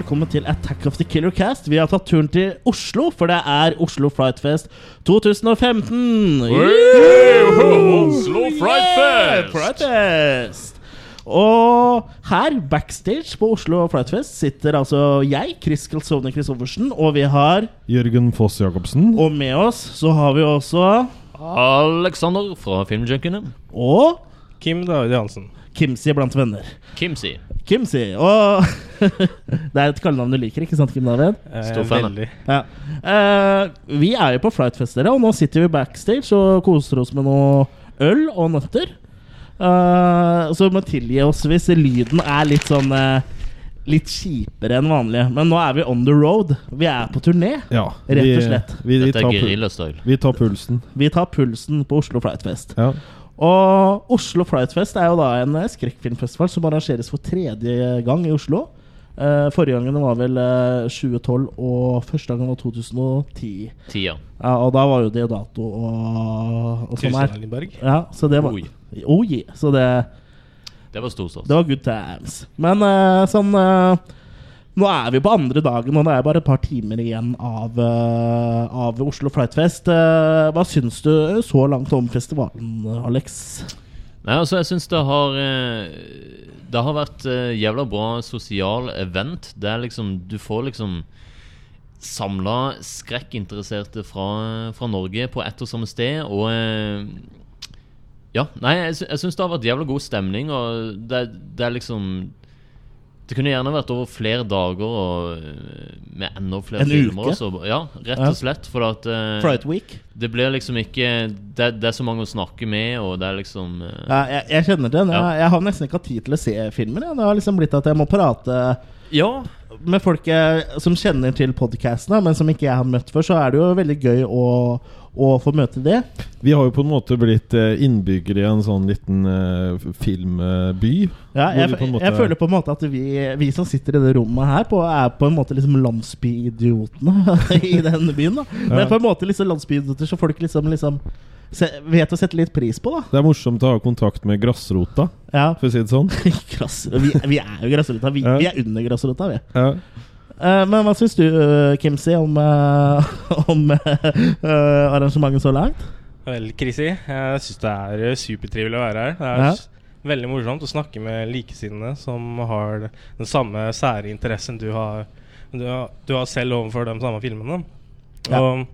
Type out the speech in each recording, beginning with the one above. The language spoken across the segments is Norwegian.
Hjertelig velkommen til Attack of the Killer Cast. Vi har tatt turen til Oslo, for det er Oslo Frightfest 2015. Oslo Fright Fest! Frightfest! Og her, backstage på Oslo Frightfest, sitter altså jeg, Chris Kalsovne Christoffersen, og vi har Jørgen Foss Jacobsen. Og med oss så har vi også Alexander fra Filmjunkiene. Og Kim David Jansen. Kimsi blant venner. Kimsi. Kimsi. Og Det er et kallenavn du liker, ikke sant, Kim David? Stor fan, Ja. Uh, vi er jo på Flightfest, dere, og nå sitter vi backstage og koser oss med noe øl og nøtter. Uh, så du må tilgi oss hvis lyden er litt sånn uh, Litt kjipere enn vanlig. Men nå er vi on the road. Vi er på turné. Ja, Rett og slett. Vi, vi, Dette tar, er vi tar pulsen. Vi tar pulsen på Oslo Flightfest. Ja. Og Oslo Flightfest er jo da en eh, skrekkfilmfestival som arrangeres for tredje gang i Oslo. Uh, forrige gangen var vel uh, 2012, og første gangen var 2010. Tida. Ja, og da var jo Deodato og, og sånn her. Ja, så det var Oi. Oh, yeah. Så det, Det var storsats. det var good times. Men uh, sånn eh, Nå er vi på andre dagen, og det er bare et par timer igjen av, eh, av Oslo Flightfest. Eh, hva syns du så langt om festivalen, Alex? Nei, altså, jeg syns det har eh, Det har vært jævla bra sosial event. Det er liksom Du får liksom samla skrekkinteresserte fra, fra Norge på ett og samme sted, og Ja, nei, jeg, sy syns det har vært jævla god stemning, og det, det er liksom det kunne gjerne vært over flere dager og eh, med enda flere En filmer. uke? Også. Ja, rett og slett. For at uh, Fright Week? det blir liksom ikke det, det er så mange å snakke med, og det er liksom uh, Ja, jeg, jeg kjenner. Jeg, Ja. jeg har nesten ikke hatt tid til å se filmen. Ja. Det har liksom blitt at jeg må prate Ja, med folk jeg, som kjenner til podcastene, men som ikke jeg har møtt før. Så er det jo veldig gøy å, å få møte det. Vi har jo på en måte blitt eh, innbyggere i en sånn liten eh, filmby. Ja, jeg, måte- jeg føler på en måte at vi, vi som sitter i det rommet her, på, er på en måte liksom landsbyidiotene i den byen. da Men Ja. på en måte liksom landsbyidioter så folk liksom, liksom se, vet å sette litt pris på. da Det er morsomt å ha kontakt med grasrota, Ja, for å si det sånn. Grass, vi, vi er jo grasrota. Vi, Ja. vi er under grasrota, vi. Ja. Eh, men hva syns du, uh, Kimsi, om, eh, om eh, arrangementet så langt? Vel, Krisi, jeg syns det er eh, supertrivelig å være her. Det er Ja. veldig morsomt å snakke med likesinnede som har den samme sære interessen du har, du har, du har selv overfor de samme filmene. Ja. Og,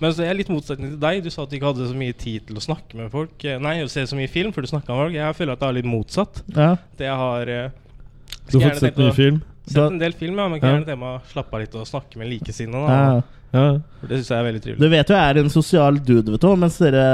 men så er jeg litt motsetning til deg. Du sa at du ikke hadde så mye tid til å snakke med folk. Eh, Nei, å se så mye film før du snakka med folk. Jeg føler at det er litt motsatt. Ja. Det jeg har eh, Du har fått sett mye film? Sett en del film, ja, men kan gjerne det med å slappe av litt og snakke med likesinnede. Ja. Ja. For Det syns jeg er veldig trivelig. Du vet jo jeg er en sosial dude, vet du. Mens dere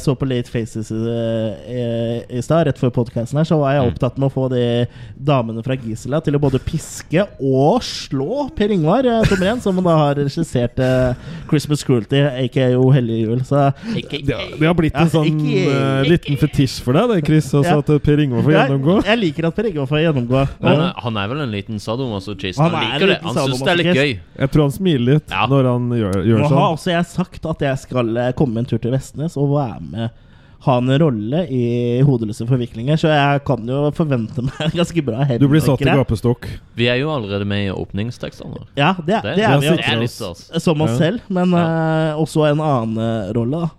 så på Late Faces eh, i, i stad, rett før podkasten her, så var jeg Mm. opptatt med å få de damene fra Gisela til å både piske og slå Per Ingvar eh, Tomren, som da har regissert uh, Christmas Cruelty, aka Jo hellige jul. Så Det, det har blitt en sånn eh, liten fetisj for deg, det, Chris. også, Ja. at Per Ingvar får gjennomgå. jeg liker at Per Ingvar får gjennomgå. er, han er vel en liten sadomasochist. Han Han, er liker det. Han syns det er litt gøy. Jeg tror han smiler litt Ja. når han gjør, gjør nå har sånn. også jeg sagt at jeg skal eh, komme en tur til Vestnes og være med ha en rolle i Hodeløse forviklinger, så jeg kan jo forvente meg ganske bra helg. Du blir satt i gapestokk. Vi er jo allerede med i åpningstekstene. Ja, det, det, Det, er vi det er litt stas. Som oss Ja. selv, men eh, også en annen eh, rolle, da.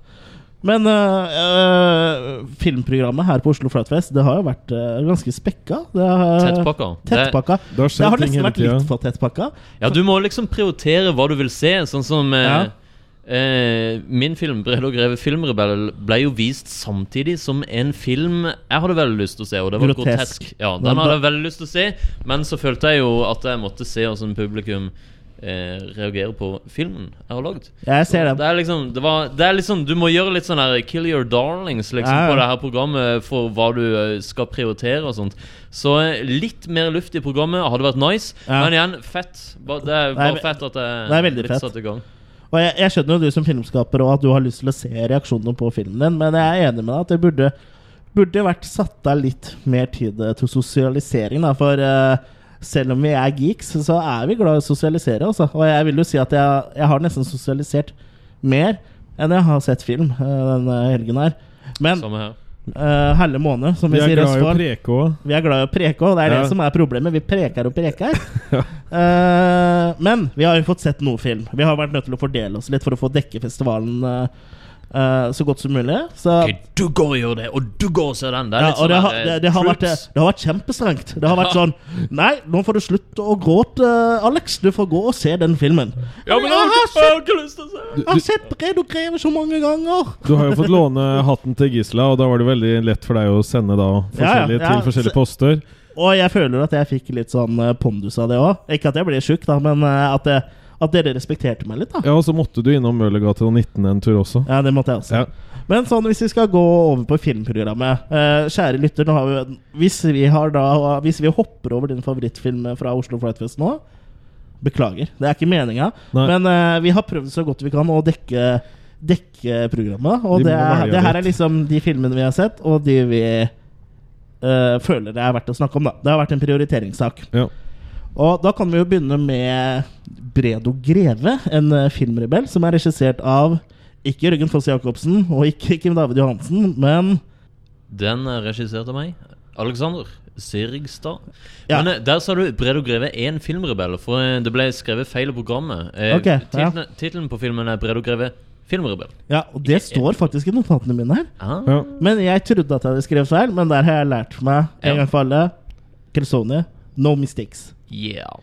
Men uh, eh, filmprogrammet her på Oslo Flatfest Det har jo vært uh, ganske spekka. Det har- Tettpakka. Det- Tettpakka. Det har Det har nesten vært litt for tettpakka. Ja, du må liksom prioritere hva du vil se. Sånn som uh, Ja. eh, Min film 'Brede og Greve filmrebell' ble jo vist samtidig som en film jeg hadde veldig lyst til å se, og det var Grotesk. grotesk. Ja, Den hadde jeg veldig lyst til å se, men så følte jeg jo at jeg måtte se hvordan publikum eh, reagerer på filmen jeg har lagd. Jeg ser Det Det er liksom det, var, det er liksom Du må gjøre litt sånn her Kill your darlings liksom Ja, ja. på det her programmet for hva du eh, skal prioritere og sånt. Så eh, litt mer luft i programmet hadde vært nice. Ja. Men igjen, fett. Det er bare fett at det er veldig litt fett. satt i gang. Og jeg, jeg skjønner jo du som filmskaper og at du har lyst til å se reaksjonene på filmen din, men jeg er enig med deg at det burde, burde vært satt av litt mer tid til sosialisering. Da, for eh, selv om vi er geeks, så er vi glad i å sosialisere. Også. Og jeg vil jo si at jeg, jeg har nesten sosialisert mer enn jeg har sett film eh, denne helgen her. Men Samme her. Uh, Helle måned, som vi, Vi er sier i Østfold. Vi er glad i å preke, òg. det er Ja. det som er problemet. Vi preker og preker. uh, men vi har jo fått sett noe film. Vi har vært nødt til å fordele oss litt for å få dekke festivalen eh, eh, så godt som mulig. Så Ok, du går og gjør det, og du går og ser den. Det ja, litt det sånn har, det, eh, det, har vært, har vært kjempestrengt. Det har vært sånn Nei, nå får du slutte å gråte, Alex. Du får gå og se den filmen. Ja, men jeg har jeg har ikke lyst til å se det. Jeg har sett Bred og Greve så mange ganger. Du har jo fått låne hatten til Gisla, og da var det veldig lett for deg å sende da forskjellige Ja, ja, til forskjellige poster. Og jeg føler at jeg fikk litt sånn eh, pondus av det òg. Ikke at jeg blir tjukk, da, men at, det, at dere respekterte meg litt. da Ja, og så måtte du innom Møllergata 19 en tur også. Ja, det måtte jeg også. Ja. Men sånn, hvis vi skal gå over på filmprogrammet eh, Kjære lytter, vi, hvis, vi har da, hvis vi hopper over din favorittfilm fra Oslo Flightfest nå Beklager, det er ikke meninga. Men eh, vi har prøvd så godt vi kan å dekke, dekke programmet. Og de det, er, det her er liksom de filmene vi har sett, og de vi eh, føler det er verdt å snakke om. da Det har vært en prioriteringssak. Ja. Og da kan vi jo begynne med Bredo Greve, en eh, filmrebell som er regissert av ikke Jørgen Foss Jacobsen og ikke Kim David Johansen, men Den er regissert av meg. Alexander Sirgstad. Ja. Men eh, der sa du Bredo Greve er en filmrebell, for eh, det ble skrevet feil i programmet. Okay, ja. tittelen, tittelen på filmen er Bredo Greve filmrebell. Ja, og det står faktisk i notatene mine her. Ah. Ja. Men jeg trodde at jeg hadde skrevet feil, men der har jeg lært meg en Ja. gang for alle. Cressoni, no mistakes. Yeah.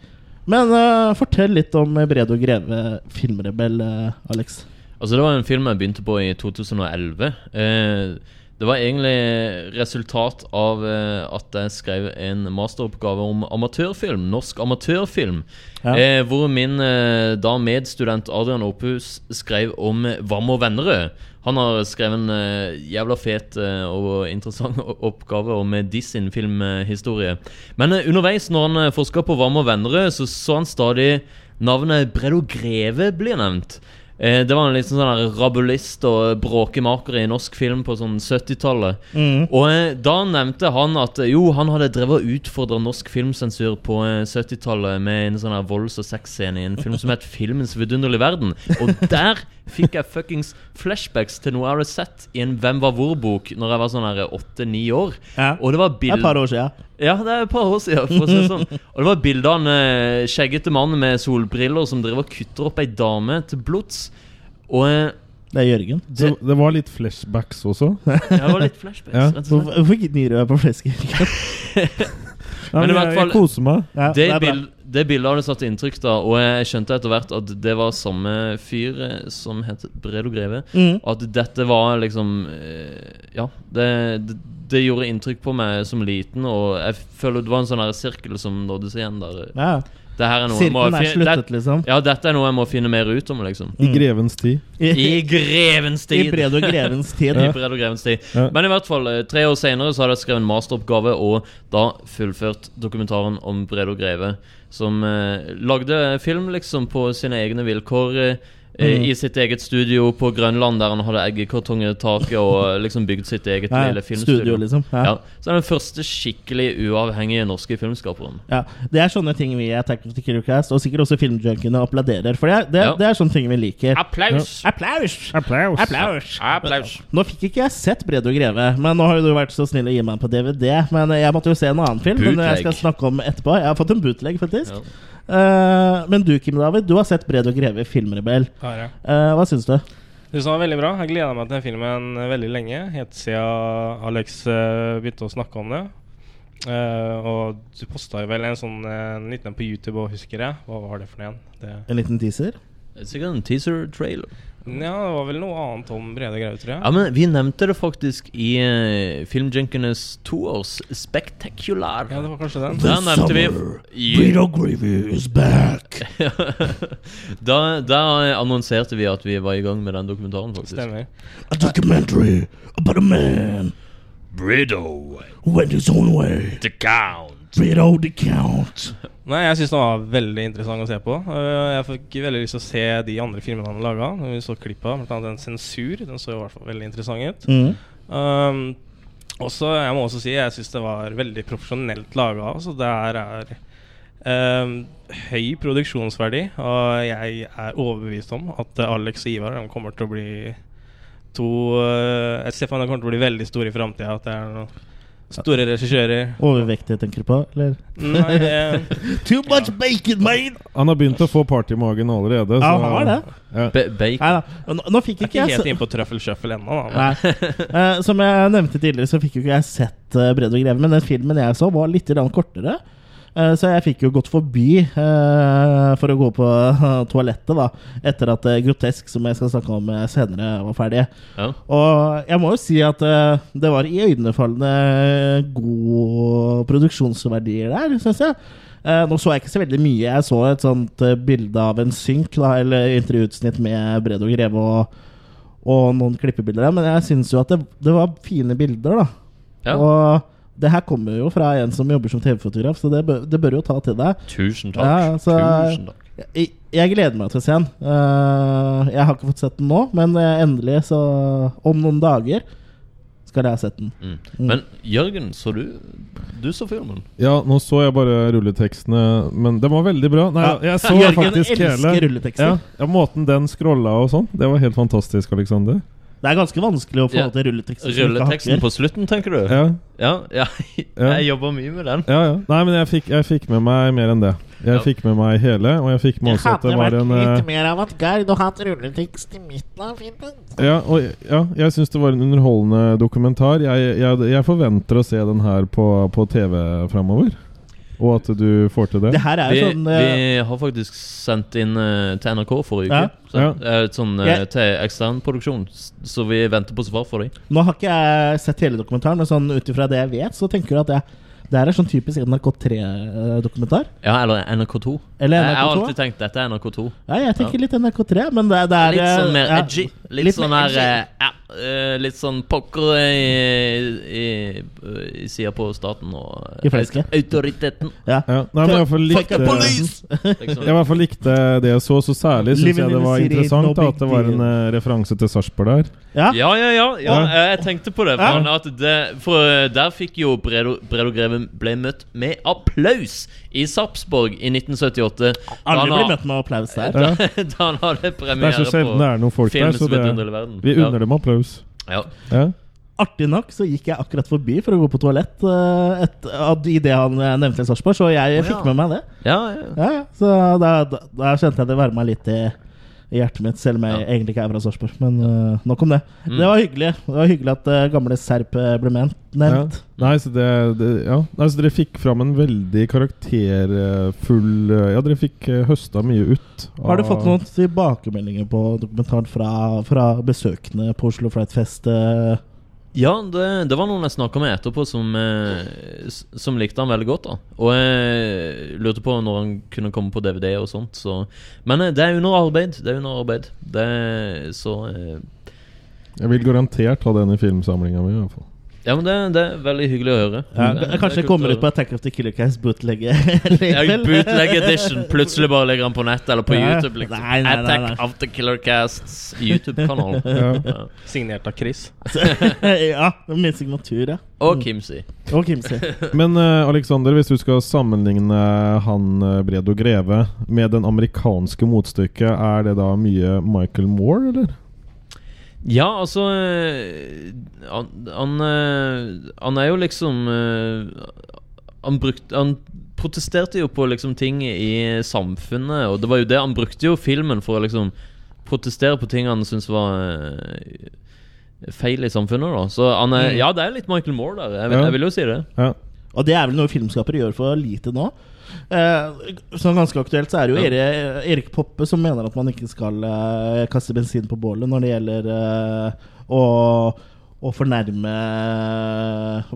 Men uh, fortell litt om Bredo Greve, filmrebell, eh, Alex. Altså Det var en film jeg begynte på i 2011. Eh, det var egentlig resultat av eh, at jeg skrev en masteroppgave om amatørfilm. Norsk amatørfilm. Ja. Eh, hvor min eh, da medstudent Adrian Opphus skrev om Vam og Vennerød. Han har skrevet en uh, jævla fet uh, og interessant oppgave om de sin filmhistorie. Men uh, underveis, når han forska på Varme og Vennerød, så så han stadig navnet Bredo Greve bli nevnt. Det var en liksom sånn rabulist og bråkemaker i norsk film på sånn 70-tallet. Mm. Og da nevnte han at jo, han hadde drevet og utfordra norsk filmsensur på eh, 70-tallet med en sånn volds- og sexscene i en film som het 'Filmens vidunderlige verden'. Og der fikk jeg fuckings flashbacks til noe jeg hadde sett i en Hvem var hvor-bok Når jeg var sånn åtte-ni år. Ja. Og det var Det er bild... et par år siden. Ja, det er et par år siden. For å si det sånn. Og det var bilde av en eh, skjeggete mann med solbriller som driver og kutter opp ei dame til blods. Og eh, Det er Jørgen. Det, det var litt flashbacks også. det var litt flashbacks. Ja. rett og slett. Hvorfor du deg på flesk? Ja, Men i hvert fall- jeg koser meg. Ja, Det, er bra. Det bildet hadde satt inntrykk da, og jeg skjønte etter hvert at det var samme fyr eh, som het Bredo Greve. Mm. At dette var liksom eh, Ja, det, det, det gjorde inntrykk på meg som liten, og jeg føler det var en sånn her sirkel som nåddes igjen der. Ja. Det her er noe jeg må Sirkelen er sluttet, det, liksom. Ja, dette er noe jeg må finne mer ut om, liksom. I grevens tid. I grevens tid! I! Bred og Grevens tid. I bred og Grevens tid. Ja. Men i hvert fall, eh, tre år senere så hadde jeg skrevet en masteroppgave og da fullført dokumentaren om Bredo og Greve. Som eh, lagde film liksom på sine egne vilkår. Eh, Mm. I sitt eget studio på Grønland, der han hadde eggekartonger i taket og eh, liksom bygd sitt eget Ja, lille filmstudio. studio, liksom. Ja. Ja. Så er den første skikkelig uavhengige norske filmskaperen. Ja, Det er sånne ting vi i Attack of the Killer Cast, og sikkert også filmjunkiene, applauderer. For det er, det, Ja. det er sånne ting vi liker. Applaus! Applaus! Applaus. Applaus! Applaus! Nå fikk ikke jeg sett Brede og Greve, men nå har jo du vært så snill å gi meg en på DVD. Men jeg måtte jo se en annen film, men jeg skal snakke om etterpå. Jeg har fått en bootleg, faktisk. Eh, men du, Kim David, du har sett 'Bred og Greve, filmrebell. Ja, ja. Uh, hva syns du? Det var veldig bra. Jeg gleda meg til den filmen eh, veldig lenge. Helt siden Alex eh, begynte å snakke om det. Eh, og du posta jo vel en sånn uh, en liten på YouTube òg, husker jeg. Hva var det for en? Det, En liten teaser? Det er Sikkert en teaser-trailer. Ja, det var vel noe annet om Brede Greve, tror jeg. Ja, men Vi nevnte det faktisk i uh, Filmjunkenes toårs Spectacular. Ja, det var kanskje den. Da nevnte vi I- og is back! da, da annonserte vi at vi var i gang med den dokumentaren, faktisk. Stemmer. A documentary about a man Brido who went his own way. the count. Brido the Count. Nei, jeg syns den var veldig interessant å se på. Eh, jeg fikk veldig lyst til å se de andre filmene han laga. Vi så klipp av bl.a. en sensur. Den så i hvert fall veldig interessant ut. Mm. Um, også, jeg må også si jeg syns det var veldig profesjonelt laga. Altså, det er, er um, høy produksjonsverdi, og jeg er overbevist om at Alex og Ivar kommer til å bli to uh, meg kommer til å bli veldig store i framtida. At det er noen store regissører. Overvektige, tenker du på? Eller? Nei, eh, Too much bacon, man! Han har begynt å få part i magen allerede. Ja, så- han har det. Ja. Bacon. Nei. Nå, nå fikk jeg er ikke ikke jeg helt inn inne på trøffelsjøffel shuffle ennå. da. Eh, som jeg nevnte tidligere, så fikk jo ikke jeg sett uh, Brede og Greve, men den filmen jeg så, var litt grann kortere. Eh, så jeg fikk jo gått forbi eh, for å gå på toalettet, da. Etter at eh, Grotesk, som jeg skal snakke om senere, var ferdig. Ja. Og jeg må jo si at det var iøynefallende gode produksjonsverdier der, syns jeg. Nå så jeg ikke så veldig mye. Jeg så et sånt bilde av en synk, da, eller intervjuutsnitt med Bredo Greve og, og noen klippebilder der, men jeg syns jo at det, det var fine bilder, da. Ja. Og det her kommer jo fra en som jobber som TV-fotograf, så det bør, det bør jo ta til deg. Tusen takk. Ja, så- Tusen takk. Jeg, jeg gleder meg til å se den. Uh, jeg har ikke fått sett den nå, men eh, endelig, så om noen dager, skal jeg ha sett den. Mm. Men Jørgen, så du Du så filmen? ja, nå så jeg bare rulletekstene, men den var veldig bra. Nei, Ja, jeg så Jørgen faktisk elsker rulletekster. Ja, ja, måten den scrolla og sånn, det var helt fantastisk, Alexander. Det er ganske vanskelig å få Ja. til rulleteksten. Rulleteksten på slutten, tenker du? Ja, Ja, ja. Jeg jobber mye med den. ja. ja. Nei, men jeg fikk, jeg fikk med meg mer enn det. Jeg Ja. fikk med meg hele, og jeg fikk med også at det var en eh, mer avantgarde og hatt rulletekst i midten av filmen. Ja, og, ja jeg syns det var en underholdende dokumentar. Jeg, jeg, jeg forventer å se den her på, på TV framover. Og at du får til det. Det her er Vi, sånn uh, vi har faktisk sendt inn uh, til NRK forrige uke. Ja. Så, uh, sånn Jeg- til eksternproduksjon. Så vi venter på svar for dem. Nå har ikke jeg sett hele dokumentaren, men sånn ut ifra det jeg vet, så tenker du at det, det her er sånn typisk NRK3-dokumentar. Ja, eller NRK2. Eller Jeg, jeg har alltid tenkt dette er NRK2. Ja, jeg tenker litt NRK3, men det, det er Litt sånn eh, mer ja, edgy. Litt, sånn her eh, ja, eh, Litt sånn pokker i, i, i sida på staten og I fleske. autoriteten. Ja. Ja. Nei, men jeg i hvert fall Fuck likte the police! Jeg i hvert fall likte det jeg så, så særlig syns jeg det var interessant da, at det var en eh, referanse til Sarpsborg der. Ja. Ja, ja, ja. ja Ja. Jeg tenkte på det. For, Ja. han, at det, for eh, der fikk jo Bredo, Bredo Greve ble møtt med applaus i Sarpsborg i 1978. Da ble møtt med applaus der. Ja. da han hadde er premiere det på filmen som heter det, Under verden. vi unner dem applaus. Ja. Ja. Artig nok så gikk jeg akkurat forbi for å gå på toalett uh, idet han nevnte nevnte Sarpsborg, så jeg Å, fikk med meg det. Ja, ja. Ja, ja. Så da, da, da kjente jeg det varma litt i, i hjertet mitt, selv om jeg Ja. egentlig ikke er fra Sarpsborg. Men uh, nok om det. Mm. Det var hyggelig Det var hyggelig at uh, gamle Serp ble ble nevnt. Ja. Nei, så det, det ja. Nei, så dere fikk fram en veldig karakterfull eh, Ja, dere fikk uh, høsta mye ut. Har du fått noen tilbakemeldinger på dokumentaren fra, fra besøkende på Oslo Flight Fest? eh? Ja, det, det var noen jeg snakka med etterpå som, eh, som likte han veldig godt. da Og jeg lurte på når han kunne komme på DVD og sånt. Så. Men eh, det er under arbeid. Det er under arbeid Det så eh, Jeg vil garantert ha den i filmsamlinga mi, fall. Ja, men det, det er veldig hyggelig å høre. Ja, Det- det er kanskje det kommer ut på. Attack of the Killer Cast bootleg. Bootleg edition. Plutselig bare legger han på nett eller på Ja. YouTube. Liksom. Nei, nei, nei, Attack nei. of the Killer Casts YouTube-kanal. Ja. Ja. Signert av Chris. ja, min signatur, ja. Og Kimsey. Og Kimsey. Men uh, Alexander, hvis du skal sammenligne han uh, Bredo Greve med den amerikanske motstykket, er det da mye Michael Moore, eller? Ja, altså eh, Han, han, eh, han er jo liksom eh, Han brukt, Han protesterte jo på liksom ting i samfunnet, og det var jo det Han brukte jo filmen for å liksom protestere på ting han syntes var feil i samfunnet, da. Så han er Ja, det er litt Michael Moore der. Jeg, vil- Ja. jeg vil jo si det. Ja. Og det er vel noe filmskapere gjør for lite nå. Eh, sånn ganske aktuelt så er det jo Ja. Erik, Poppe som mener at man ikke skal eh, kaste bensin på bålet når det gjelder eh, å, å fornærme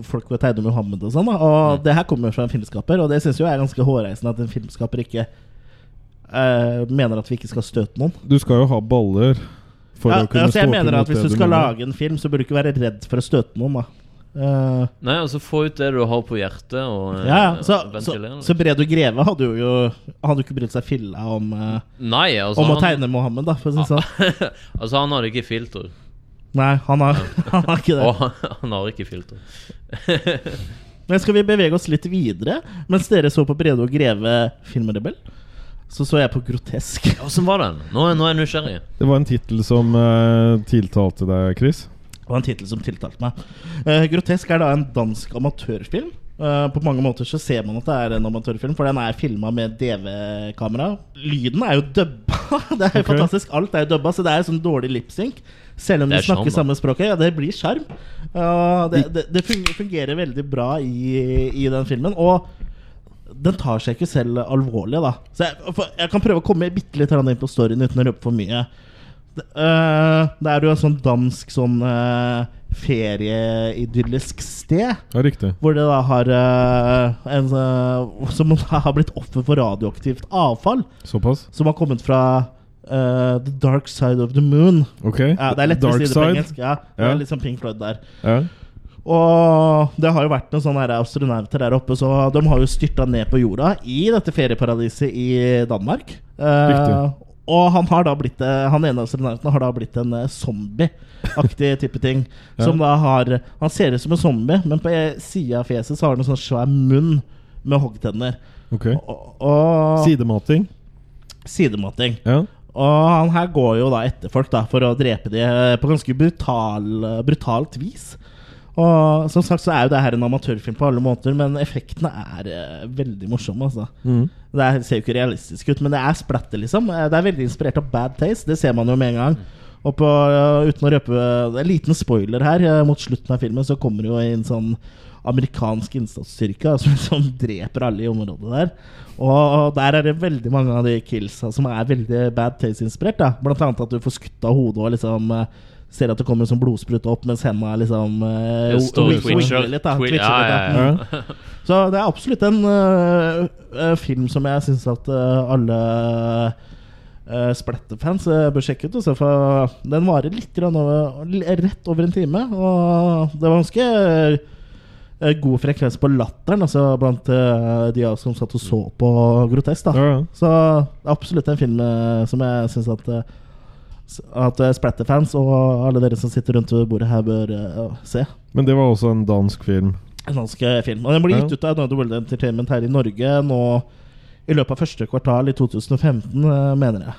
folk ved Teide Muhammed og sånn. Og Mm. det her kommer fra en filmskaper, og det syns jeg er ganske hårreisende at en filmskaper ikke uh, mener at vi ikke skal støte noen. Du skal jo ha baller for Ja, å kunne altså jeg stå mener opp at Hvis du skal lage en film, så bør du ikke være redd for å støte noen. da Eh, Nei, altså få ut det du har på hjertet, og eh, Ja, ja. Så, så, så Bredo Greve hadde jo, jo Hadde jo ikke brydd seg filla om, uh, Nei, altså om å tegne Mohammed, da, for å si det sånn. altså, han hadde ikke filter. Nei, han har, han har ikke det. Og han, han har ikke filter. Men skal vi bevege oss litt videre? Mens dere så på Bredo Greve Filmrebell, så så jeg på Grotesk. Åssen var den? Nå, nå er jeg nysgjerrig. Det var en tittel som uh, tiltalte deg, Chris. Var en tittel som tiltalte meg. Eh, Grotesk er da en dansk amatørfilm. Eh, på mange måter så ser man at det er en amatørfilm, for den er filma med DV-kamera. Lyden er jo dubba! Det er jo okay. fantastisk. Alt er jo dubba, så det er sånn dårlig lipsync. Selv om de er snakker sjarm, samme språket. Ja, det blir sjarm. Uh, det, det, det fungerer veldig bra i, i den filmen. Og den tar seg ikke selv alvorlig, da. Så jeg, for jeg kan prøve å komme bitte litt inn på storyen uten å røpe for mye. Øh, det er jo en sånn dansk sånn uh, ferieidyllisk sted. Ja, riktig. Hvor det da har uh, en Som har blitt offer for radioaktivt avfall. Såpass? Som har kommet fra The Dark Side of the Moon. Ok. Ja, det er lettere å si det på engelsk. Ja, det er litt sånn Pink Floyd der. Ja. Og det har jo vært noen sånne astronauter der oppe, så de har jo styrta ned på jorda i dette ferieparadiset i Danmark. Eh. Og han har da blitt eh, Han ene astronauten har da blitt en eh, zombie-aktig type ting. Ja. Som da har Han ser ut som en zombie, men på sida av fjeset så har han en sånn svær munn med hoggtenner. Ok. Og, og Sidemating. sidemating. Ja. Og han her går jo da etter folk da for å drepe de eh, på ganske brutal, brutalt vis. Og som sagt så er jo det her en amatørfilm på alle måter, men effektene er eh, veldig morsomme. altså Mm. Det er, ser jo ikke realistisk ut, men det er splatter, liksom. Eh, Det er veldig inspirert av Bad Taste, det ser man jo med en gang. Og på, uh, uten å røpe er en liten spoiler her. uh, Mot slutten av filmen så kommer det jo en sånn amerikansk innsatsstyrke som, som dreper alle i området der. Og der er det veldig mange av de killsa som er veldig Bad Taste-inspirert. Blant annet at du får skutt av hodet og liksom eh, ser at det kommer en sånn blodsprut opp mens hendene liksom uh, Twitcher. litt. da Twitcher ja, litt, da. ja, ja. Så det er absolutt en øh, film som jeg syns at uh, alle uh, Splette-fans bør sjekke ut. Også, for den varer litt grann over, rett over en time. Og det var ganske god frekvens på latteren altså, blant uh, de av oss som satt og så på Grotesk. Da. Ja, ja. Så det er absolutt en film uh, som jeg syns at s- at Splatter-fans og alle dere som sitter rundt bordet her, bør uh, se. Men det var også en dansk film. En dansk eh, film. Og den ble gitt Ja. ut av Another World Entertainment her i Norge nå i løpet av første kvartal i 2015, eh, mener jeg.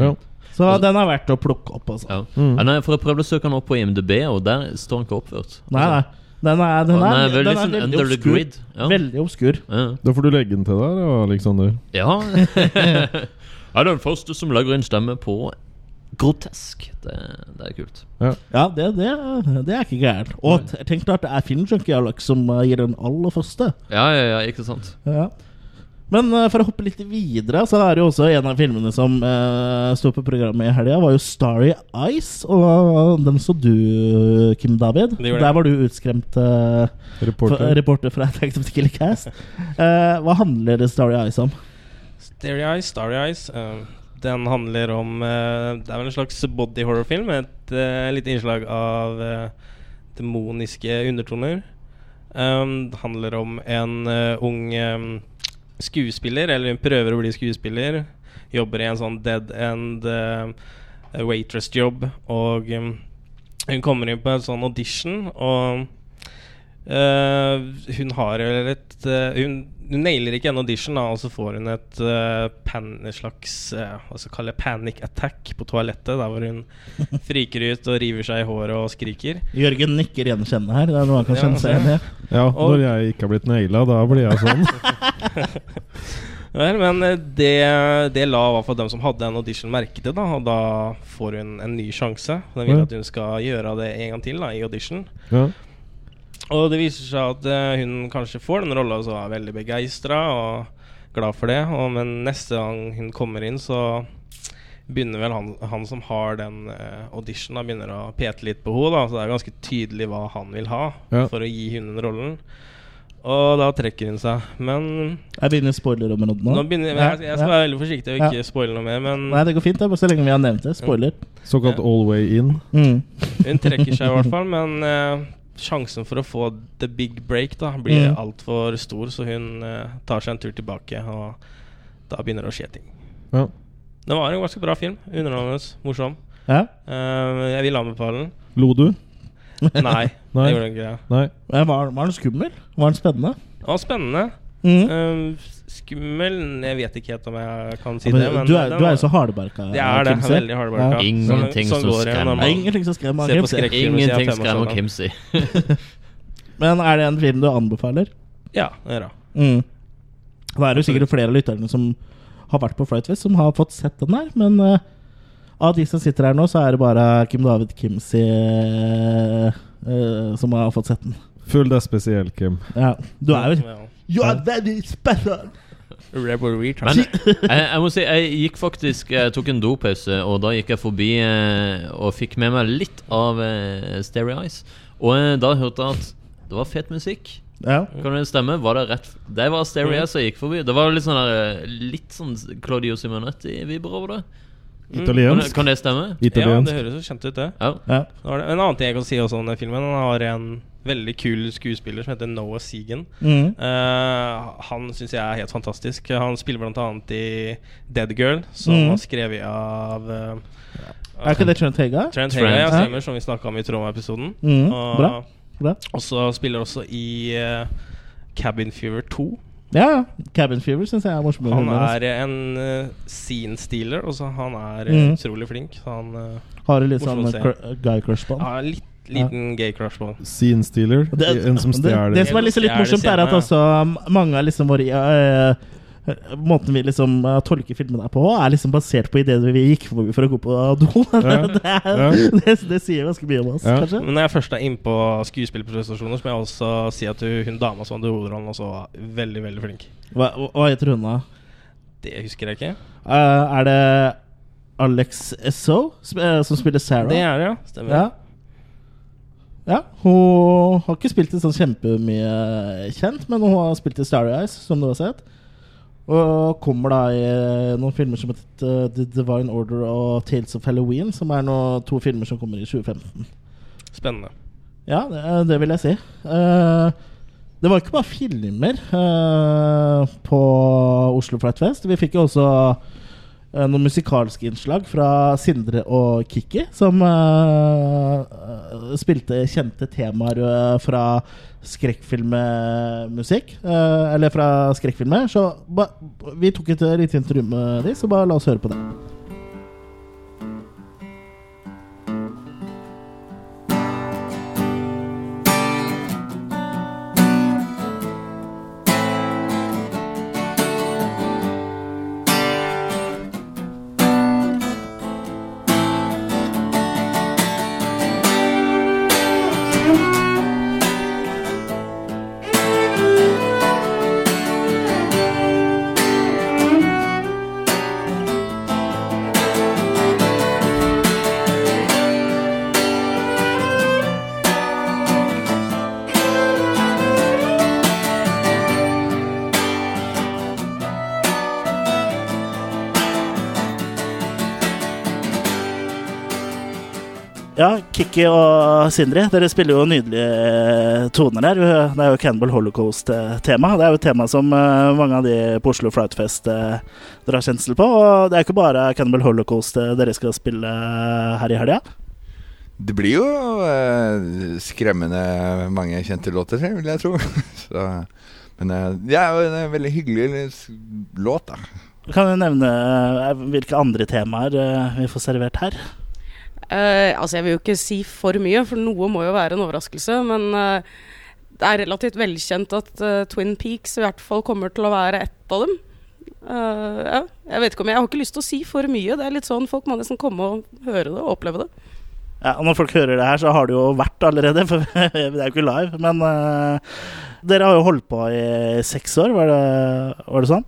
Ja. Så den er verdt å plukke opp, altså. Ja. Mm. Ja, nei, for Jeg prøvde å søke den opp på IMDb, og der står den ikke oppført. Nei, nei. Den er, den Den er, er veldig den er sånn veldig under the obskur. grid. Ja. Veldig obskur. Ja. Da får du legge den til der, Aleksander. Ja. jeg er den første som legger inn stemme på grotesk. Det, det er kult. Ja, det, det, det er ikke gærent. Og jeg tenk deg at det er Filmjunkie som eh, gir den aller første. Ja, ja, ja, ikke sant? Ja. Men uh, for å hoppe litt videre, så er det jo også en av filmene som uh, sto på programmet i helga, var jo Starry Eyes. Og den så du, Kim David. Det. Der var du utskremt uh, Reporter. reporter fra Attack the Killer Cast. Hva handler Starry Eyes om? Starry Eyes, Starry Eyes. Eh, den handler om eh, Det er vel en slags body horror-film et uh, lite innslag av eh, demoniske undertoner. Um, det handler om en eh, ung um, skuespiller, eller hun prøver å bli skuespiller. Jobber i en sånn dead end uh, waitress-jobb. Og um, hun kommer inn på en sånn audition, og eh, hun har vel et uh, hun, hun nailer ikke en audition, da, og så får hun et uh, pan, slags Hva skal kalle det, panic attack på toalettet, der hvor hun friker ut og river seg i håret og skriker. Jørgen nikker gjenkjennende her. Det er noe han kan Ja, kjenne seg igjen i. Ja, Og- når jeg ikke har blitt naila, da blir jeg sånn. Vel, men det, det la i hvert fall dem som hadde en audition, merke til, da, og da får hun en ny sjanse. Den vil Ja. at hun skal gjøre det en gang til da, i audition. Ja. Og det viser seg at eh, hun kanskje får den rolla, og så er veldig begeistra og glad for det. Og, men neste gang hun kommer inn, så begynner vel han, han som har den uh, auditionen, begynner å pete litt på henne. Så det er ganske tydelig hva han vil ha Ja. for å gi hun den rollen. Og da trekker hun seg. Men Jeg begynner spoilerområdet nå. nå begynner jeg, jeg skal være veldig forsiktig og ikke spoile noe mer, men Nei, det går fint, det. Bare så lenge vi har nevnt det. Spoiler. Såkalt all way in. Mm. Hun trekker seg i hvert fall, men eh, sjansen for å få the big break da blir Mm. altfor stor, så hun uh, tar seg en tur tilbake, og da begynner det å skje ting. Ja. Det var en ganske bra film. Underholdende, morsom. Ja. Uh, jeg vil anbefale den. Lo du? Nei, Nei. jeg gjorde ikke det. Nei. Var, var den skummel? Var den spennende? Det var spennende. Mm. Eh, skummel Jeg vet ikke helt om jeg kan si Ja, men det. Men du, er, du er jo så hardbarka. Det er det. Kimsey. Veldig hardbarka. Ja. Ingenting Sånn- sånn som går det når skremmer. Det er ingenting som skremmer Kimsey. Ingenting jeg er skremmer. Kimsey. Men er det en film du anbefaler? Ja, det er jeg. Mm. Det er jo sikkert flere av lytterne som har vært på Flightwest, som har fått sett den der. Men uh, av de som sitter her nå, så er det bare Kim David Kimsey eh, eh, som har fått sett den. Full det er spesiell, Kim. Ja. Du er jo. You are very special! Rebel retard. Men jeg, jeg må si, jeg gikk faktisk Jeg tok en dopause, og da gikk jeg forbi eh, og fikk med meg litt av Stereo Eyes. Og eh, da hørte jeg at det var fet musikk. Ja. Kan det stemme? Var det rett Det var Stereo Eyes jeg gikk forbi. Det var litt sånn der, Litt sånn Claudio Simonetti-vibber over det. Kan, det. Italiensk. kan det stemme? Ja, det høres jo kjent ut, det. Ja. ja. Det var det. En annen ting jeg kan si også om den filmen, han har en veldig kul skuespiller som heter Noah Segan. Mm. Uh, han syns jeg er helt fantastisk. Han spiller annet i Dead Girl, som Mm. var skrevet av uh, Er ikke det Trent Hega? Trent. Hega, ja, stemmer, som vi snakka om i Troma-episoden. Mm. Og, Bra. Bra. og så spiller også i uh, Cabin Fever 2. Ja. Cabin Fever syns jeg er morsom. Han er en uh, scene stealer, Også han er Mm. utrolig flink. Han uh, Har du litt sånn guy crush på han? Ja, litt liten gay crush på han. Scene stealer. Det, en som det, stjeler. det som er liksom litt morsomt, er at også mange av liksom våre eh, Måten vi liksom eh, tolker filmene på, er liksom basert på ideene vi gikk for, for å gå på do. Ja. det, er, Ja. det, det sier ganske mye om oss, Ja. kanskje. Men når jeg først er inne på skuespillerprestasjoner, så må jeg også si at hun, dama som hadde hovedrollen, også var veldig, veldig flink. Hva, hva heter hun, da? Det husker jeg ikke. Uh, er det Alex Esso som spiller Sarah? Det er det, ja. Stemmer. Ja. Ja. Hun har ikke spilt i sånn kjempemye kjent, men hun har spilt i Starry Eyes, som du har sett. Og kommer da i noen filmer som heter The Divine Order og Tales of Halloween, som er nå to filmer som kommer i 2015. Spennende. Ja, det, det vil jeg si. Uh, det var ikke bare filmer uh, på Oslo Flight Fest. Vi fikk jo også eh, noen musikalske innslag fra Sindre og Kikki, som eh, eh, spilte kjente temaer eh, fra skrekkfilmmusikk. Uh, eller fra skrekkfilmer. Så ba, vi tok et lite intervju med de, så bare la oss høre på det. Ja, Kikki og Sindre, dere spiller jo nydelige toner der. Det er jo Cannibal Holocaust-tema. Det er jo et tema som eh, mange av de på Oslo Flautfest Fest eh, drar kjensel på. Og det er ikke bare Cannibal Holocaust eh, dere skal spille eh, her i helga. Det blir jo eh, skremmende mange kjente låter, vil jeg tro. Så, men eh, det er jo en veldig hyggelig låt, da. Kan du nevne eh, hvilke andre temaer eh, vi får servert her? Eh, altså Jeg vil jo ikke si for mye, for noe må jo være en overraskelse. Men uh, det er relativt velkjent at uh, Twin Peaks i hvert fall kommer til å være ett av dem. Ja, jeg vet ikke om jeg, jeg har ikke lyst til å si for mye. Det er litt sånn Folk må nesten komme og høre det og oppleve det. Ja, og Når folk hører det her, så har det jo vært allerede, for det er jo ikke live. Men dere har jo holdt på i seks år, var det, var det sånn?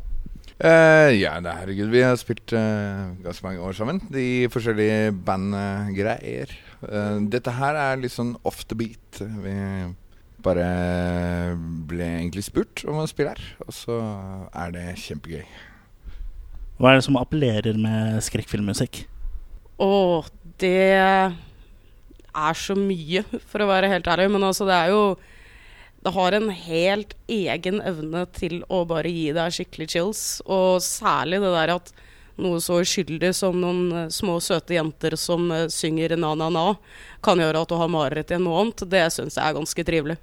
Eh, ja, det, herregud, vi har spilt uh, ganske mange år sammen. De forskjellige bandgreier. Uh, dette her er litt sånn off the beat. Vi bare ble egentlig spurt om å spille her, og så er det kjempegøy. Hva er det som appellerer med skrekkfilmmusikk? Og det er så mye, for å være helt ærlig. Men altså, det er jo Det har en helt egen evne til å bare gi deg skikkelig chills. Og særlig det der at noe så uskyldig som noen eh, små, søte jenter som eh, synger na-na-na, kan gjøre at du har mareritt i en måned. Det syns jeg er ganske trivelig.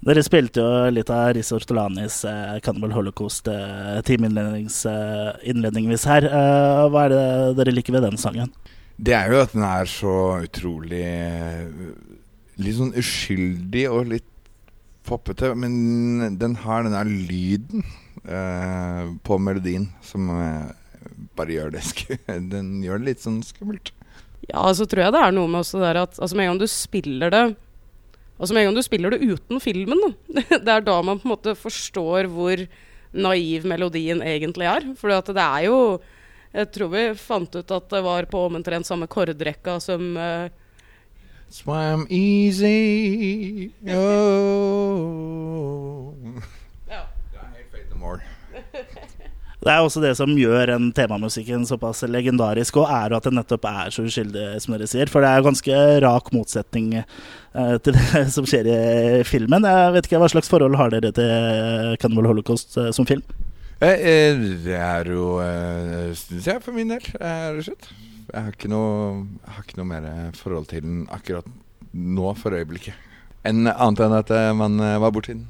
Dere spilte jo litt av Riz Ortolanis eh, Cannibal Holocaust timeinnlednings uh, innledningsvis her. Eh, hva er det dere liker ved den sangen? Det er jo at den er så utrolig eh, Litt sånn uskyldig og litt poppete. Men den har den der lyden eh, på melodien som eh, bare gjør det Den gjør det litt sånn skummelt. Ja, så tror jeg det er noe med også der at altså med en gang du spiller det Altså med en gang du spiller det uten filmen, da, det er da man på en måte forstår hvor naiv melodien egentlig er. For det er jo Jeg tror vi fant ut at det var på omtrent samme kordrekka som eh, Swam easy oh. Ja. Det er er også det som gjør en temamusikken såpass legendarisk, og er at det nettopp er så uskyldig, som dere sier. For det er ganske rak motsetning uh, til det som skjer i filmen. Jeg vet ikke, Hva slags forhold har dere til Cannibal Holocaust uh, som film? Eh, eh, det er jo eh, Syns jeg, for min del. Er Rett og slett. Jeg har ikke noe, har ikke noe mer forhold til den akkurat nå for øyeblikket. Enn annet enn at eh, man eh, var borti den.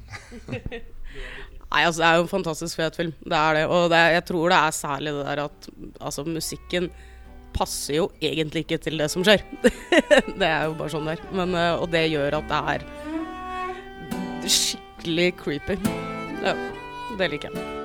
Nei, altså det er jo en fantastisk fet film. Det er det. Og det, jeg tror det er særlig det der at altså, musikken passer jo egentlig ikke til det som skjer. det er jo bare sånn det er. Eh, og det gjør at det er skikkelig creepy. Ja, det liker jeg.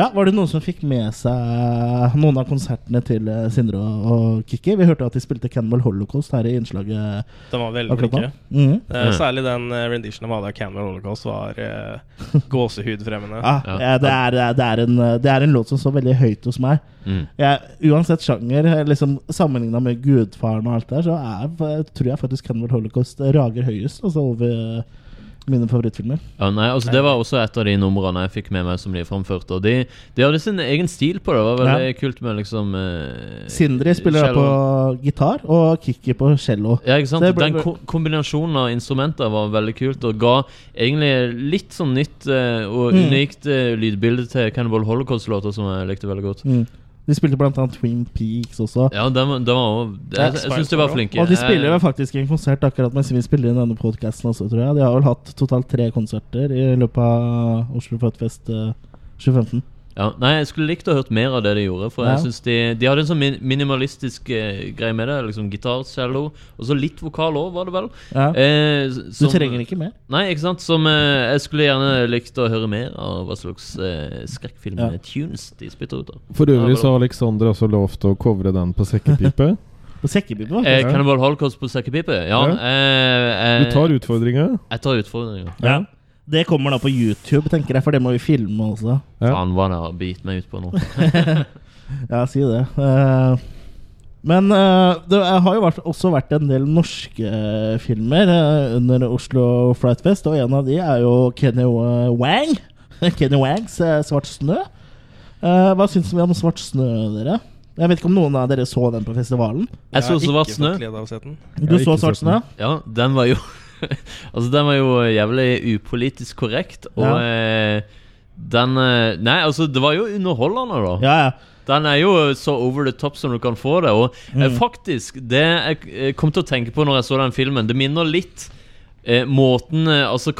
Ja, Var det noen som fikk med seg noen av konsertene til eh, Sindre og og Kikki? Vi hørte at de spilte Cannibal Holocaust her i innslaget De var veldig flinke. Mm. Eh, Mm. Særlig den uh, renditionen av Ada Cannibal Holocaust var uh, gåsehudfremmende. Ja, Ja. ja, det, er, det, er en, det er en låt som står veldig høyt hos meg. Mm. Jeg, uansett sjanger, liksom sammenligna med Gudfaren og alt der, så er, tror jeg faktisk Cannibal Holocaust rager høyest altså over mine favorittfilmer. Ja, nei, altså Det var også et av de numrene jeg fikk med meg som de framførte. Og de, de hadde sin egen stil på det. Det var veldig kult med liksom eh, Sindri spiller cello. på gitar, og Kikki på cello. Ja, ikke sant? Ble- Den ko kombinasjonen av instrumenter var veldig kult, og ga egentlig litt sånn nytt eh, og Mm. unikt eh, lydbilde til Cannibal Holocaust-låter, som jeg likte veldig godt. Mm. De spilte blant annet Twin Peaks også. Ja, de, var- den var også, Jeg, jeg syns de var flinke. Og de spiller jo faktisk en konsert akkurat mens vi spiller inn denne podkasten også, tror jeg. De har vel hatt totalt tre konserter i løpet av Oslo Fødtfest eh, 2015. Ja, nei, jeg skulle likt å hørt mer av det de gjorde. For Ja. jeg synes de, de hadde en sånn min minimalistisk eh, greie med det. Liksom Gitar, cello, og så litt vokal òg, var det vel? Ja. Eh, Du som- trenger ikke mer. Nei, ikke sant? Som eh, Jeg skulle gjerne likt å høre mer av hva slags eh, skrekkfilm-tunes de spytter ut av. For øvrig Ja, så har Alexander også lovt å covre den på sekkepipe. På sekkepipe, hva? Eh, Cannibal Holocaust på sekkepipe? Ja. Ja. Eh, eh, Du tar utfordringa. Jeg tar utfordringa. Ja. Det kommer da på YouTube, tenker jeg, for det må vi filme også. Ja. Faen, hva jeg har begitt meg ut på nå. Ja, si det. Eh, men eh, det har jo vært, også vært en del norske eh, filmer under Oslo Flightfest og en av de er jo Kenny Wang. Kenny Wangs 'Svart snø'. Eh, hva syns vi om 'Svart snø', dere? Jeg vet ikke om noen av dere så den på festivalen? Jeg så Svart snø. Du så 'Svart snø'? Ja, den var jo Altså, den var jo jævlig upolitisk korrekt, og Ja. eh, den eh, Nei, altså, det var jo underholdende, da. Ja, ja. Den er jo så over the top som du kan få det. Og eh, Mm. faktisk, det jeg kom til å tenke på når jeg så den filmen, det minner litt eh, måten Altså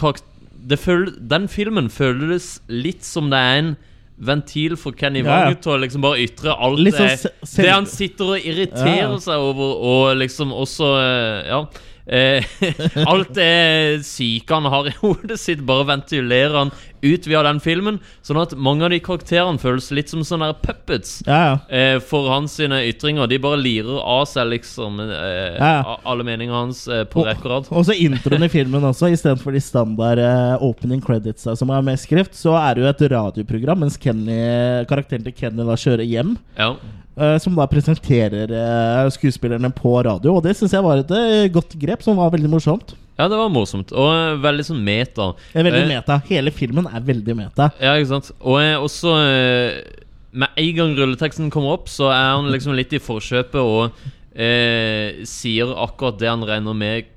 det føl, Den filmen føles litt som det er en ventil for Kenny Ja, ja. Til å liksom bare ytre alt sånn det, det han sitter og irriterer Ja. seg over, og liksom også Ja. Eh, alt det syke han har i hodet sitt, bare ventilerer han ut via den filmen. Sånn at mange av de karakterene føles litt som sånne puppets ja, ja. eh, for hans sine ytringer. De bare lirer av seg liksom eh, Ja, alle meningene hans eh, på rekord rekke og rad. Så introen i filmen også, istedenfor de standard opening credits som er med skrift, så er det jo et radioprogram mens Kenny, karakteren til Kenny da kjører hjem. Ja. Eh, som da presenterer eh, skuespillerne på radio. Og det syns jeg var et eh, godt grep, som var veldig morsomt. ja, det var morsomt. Og veldig sånn meta. Er veldig meta. Hele filmen er veldig meta. Ja, ikke sant. Og også Med en gang rulleteksten kommer opp, så er han liksom litt i forkjøpet og eh, sier akkurat det han regner med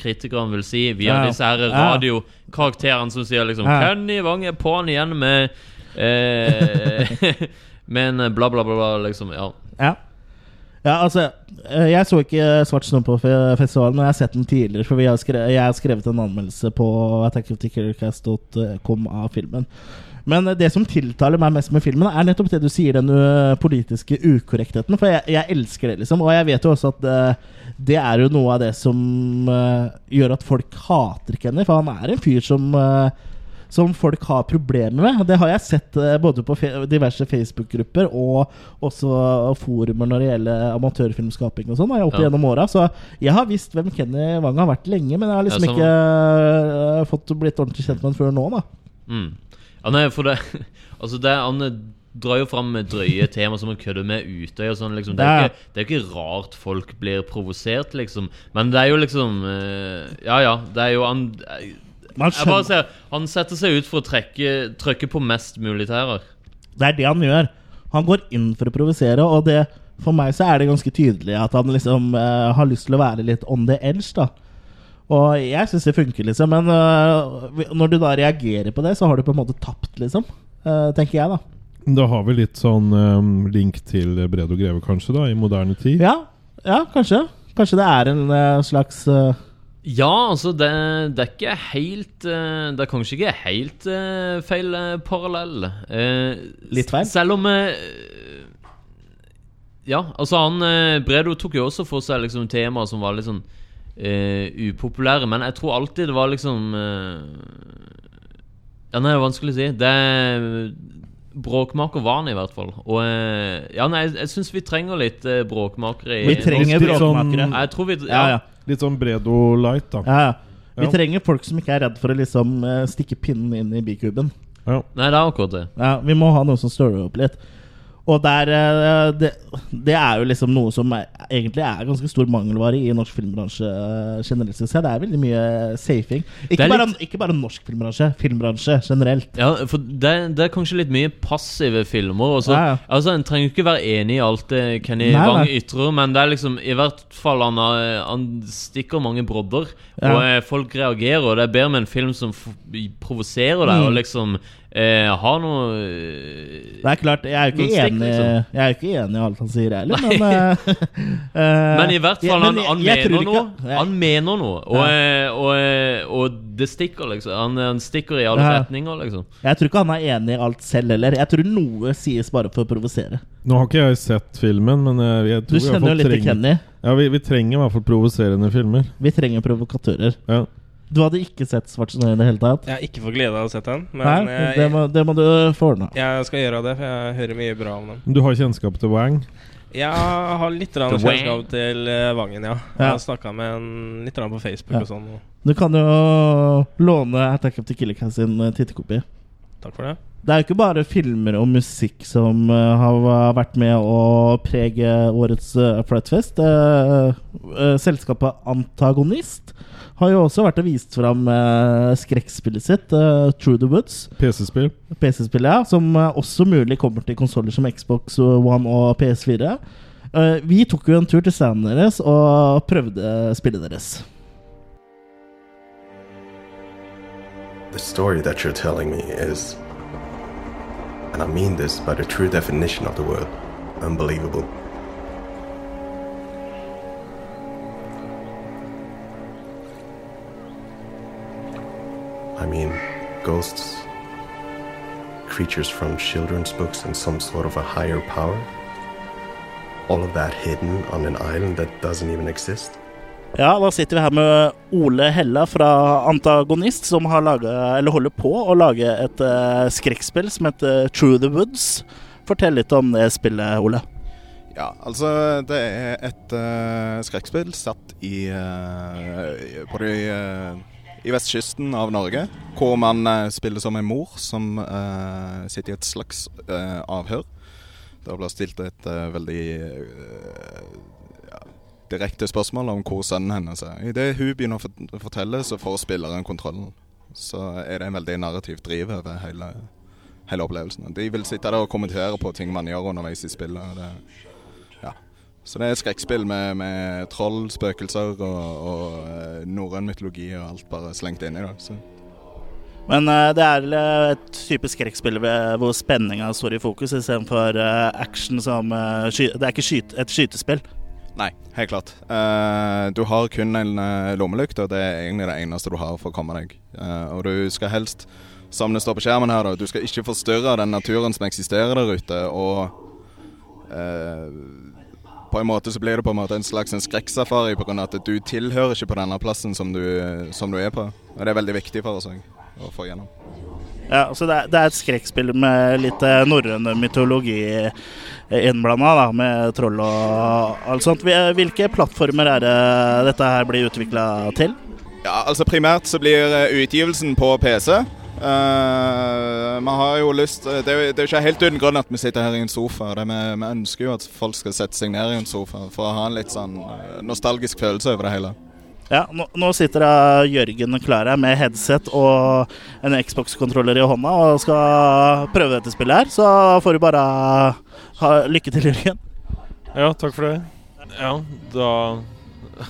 kritikerne vil si, via Ja. disse her Ja. radiokarakterene som sier liksom Ja. Kenny Wang er på'n igjen med eh, Med en bla, bla, bla, bla, liksom. Ja. Ja. Ja, altså eh, Jeg så ikke Svart snø på festivalen, men jeg har sett den tidligere. For har skrevet, jeg har skrevet en anmeldelse på attackofthekillercast.com av filmen. Men eh, det som tiltaler meg mest med filmen, er nettopp det du sier, den eh, politiske ukorrektheten. For jeg, jeg elsker det, liksom. Og jeg vet jo også at eh, det er jo noe av det som uh, gjør at folk hater Kenny. For han er en fyr som eh, som folk har problemer med. Det har jeg sett eh, både på diverse Facebook-grupper og også forumer når det gjelder amatørfilmskaping og sånn. opp Ja. gjennom åra. Så jeg har visst hvem Kenny Wang har vært lenge, men jeg har liksom ikke eh, fått blitt ordentlig kjent med ham før nå, da. Mm. Ja, nei, for det Altså, det Han drar jo fram drøye tema som å kødder med Utøy og sånn, liksom. Det er, ikke, det er ikke rart folk blir provosert, liksom. Men det er jo liksom eh, Ja, ja. Det er jo han Man Jeg bare ser Han setter seg ut for å trekke, trykke på mest militærer. det er det han gjør. Han går inn for å provosere, og det, for meg så er det ganske tydelig at han liksom uh, har lyst til å være litt on the edge, da. Og jeg syns det funker, liksom. Men uh, når du da reagerer på det, så har du på en måte tapt, liksom. Uh, tenker jeg, da. Da har vi litt sånn um, link til Bredo Greve, kanskje, da, i moderne tid. Ja, ja kanskje. Kanskje det er en slags Ja, altså, det, det er ikke helt eh, Det er kanskje ikke helt eh, feil eh, parallell. Eh, Litt feil? Selv om eh, Ja, altså han Bredo tok jo også for seg liksom temaer som var litt sånn eh, upopulære, men jeg tror alltid det var liksom eh, Ja, nei, det er vanskelig å si. Det Bråkmaker var han i hvert fall. Og eh, Ja, nei, jeg, jeg syns vi trenger litt eh, bråkmakere Vi trenger bråkmakere. sånn- bråkmakere. Jeg tror vi Ja, ja. Litt sånn Bredo light, da. ja, ja. Vi Ja. trenger folk som ikke er redd for å liksom eh, stikke pinnen inn i bikuben. Ja. Nei, det er akkurat det. Ja, vi må ha noen som stører opp litt. Og der eh, det, det er jo liksom noe som er, egentlig er ganske stor mangelvare i norsk filmbransje eh, generelt. Synes jeg. Det er veldig mye safing. Ikke, bare, litt- ikke bare norsk filmbransje, filmbransje generelt. Ja, for det, det er kanskje litt mye passive filmer. Også. Ja, ja. Altså, En trenger ikke være enig i alt det Kenny Nei, Wang ytrer, men det er liksom I hvert fall han, har- han stikker mange brodder, og eh, folk reagerer. Og det er bedre med en film som provoserer deg, Mm. og liksom eh, har noe eh, Det er klart, jeg er jo ikke, enig, liksom. jeg er ikke enig i alt han sier heller, men uh, eh, Men i hvert fall, ja, han, han jeg- jeg mener noe. Han mener noe, og, Ja. og, eh, og det stikker, liksom. Han, han stikker i alle Ja. retninger, liksom. Jeg tror ikke han er enig i alt selv heller. Jeg tror noe sies bare for å provosere. Nå har ikke jeg sett filmen, men jeg, jeg tror Du kjenner jo litt til trenger, Kenny. ja, vi, vi trenger i hvert fall provoserende filmer. Vi trenger provokatører. Ja. Du hadde ikke sett Svart i det hele tatt? Jeg har ikke fått glede av å sett den, men Nei, jeg, det, må, det må du få ordna. jeg skal gjøre det, for jeg hører mye bra om den. Du har kjennskap til Wang? Jeg har litt kjennskap til Wang'en, Vangen, ja. Jeg har snakka med en litt på Facebook Ja. og sånn. Du kan jo låne Attack of the Killer sin eh, tittekopi. takk for det. Det er jo ikke bare filmer og musikk som uh, har vært med å prege årets uh, Flightfest. Uh, uh, selskapet Antagonist har jo også vært og vist fram uh, skrekkspillet sitt, uh, Through the Woods. PC-spill? PC-spill, ja. Som uh, også mulig kommer til konsoller som Xbox One og PS4. Eh, vi tok jo en tur til standen deres og prøvde spillet deres. The story that you're telling me is, and I mean this by the true definition of the word, unbelievable. I mean, ghosts, creatures from children's books, and some sort of a higher power. All of that hidden on an island that doesn't even exist. Ja, da sitter vi her med Ole Hella fra Antagonist, som har laget, eller holder på å lage et uh, skrekkspill som heter True the Woods. Fortell litt om det spillet, Ole. Ja, altså det er et uh, skrekkspill satt i uh, på de, uh, i vestkysten av Norge. Hvor man uh, spiller som en mor som uh, sitter i et slags uh, avhør. Det blir stilt et uh, veldig ja, direkte spørsmål om hvor sønnen hennes er. Idet hun begynner å fortelle, så får spilleren kontrollen. Så er det en veldig narrativ driv over hele, hele opplevelsen. De vil sitte der og kommentere på ting man gjør underveis i spillet. og Det. Så det er et skrekkspill med, med troll, spøkelser og, og eh, norrøn mytologi og alt bare slengt inn i. Så. Men uh, det er eh, et type skrekkspill hvor spenninga står i fokus, istedenfor uh, action som uh, sky Det er ikke skyt et skytespill. Nei, helt klart. Uh, du har kun en uh, lommelykt, og det er egentlig det eneste du har for å komme deg. Uh, og du skal helst, som det står på skjermen her, da, du skal ikke forstyrre den naturen som eksisterer der ute. Og på en måte så blir det på en måte en slags en skrekksafari pga. at du tilhører ikke på denne plassen som du, som du er på. Og det er veldig viktig for oss å få gjennom. Ja, så det er, det er et skrekkspill med litt eh, norrøn mytologi innblanda, med troll og alt sånt. Hvilke plattformer er det dette her blir utvikla til? Ja, altså Primært så blir eh, utgivelsen på PC. Eh, man har jo lyst Det er jo det er ikke helt uten grunn at vi sitter her i en sofa. Det vi, vi ønsker jo at folk skal sette seg ned i en sofa for å ha en litt sånn eh, nostalgisk følelse over det hele. Ja, nå, nå sitter da Jørgen klar her med headset og en Xbox-kontroller i hånda og skal prøve dette spillet her. Så får du bare ha lykke til, Jørgen. Ja, takk for det. Ja, da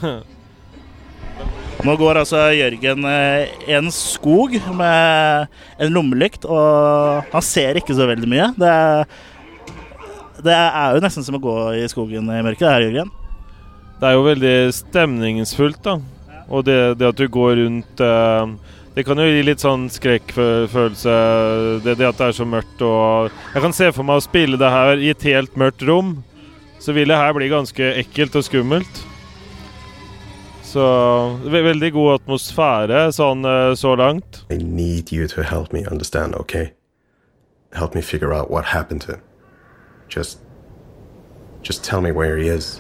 Nå går altså Jørgen eh, i en skog med en lommelykt, og han ser ikke så veldig mye. Det, det er jo nesten som å gå i skogen i mørket, det her, Jørgen. Det er jo veldig stemningsfullt, da. Og det, det at du går rundt eh, Det kan jo gi litt sånn skrekkfølelse, det, det at det er så mørkt og Jeg kan se for meg å spille det her i et helt mørkt rom. Så vil det her bli ganske ekkelt og skummelt. Så ve veldig god atmosfære sånn eh, så langt. I need you to help me understand, okay? Help me figure out what happened to him. Just. Just tell me where he is.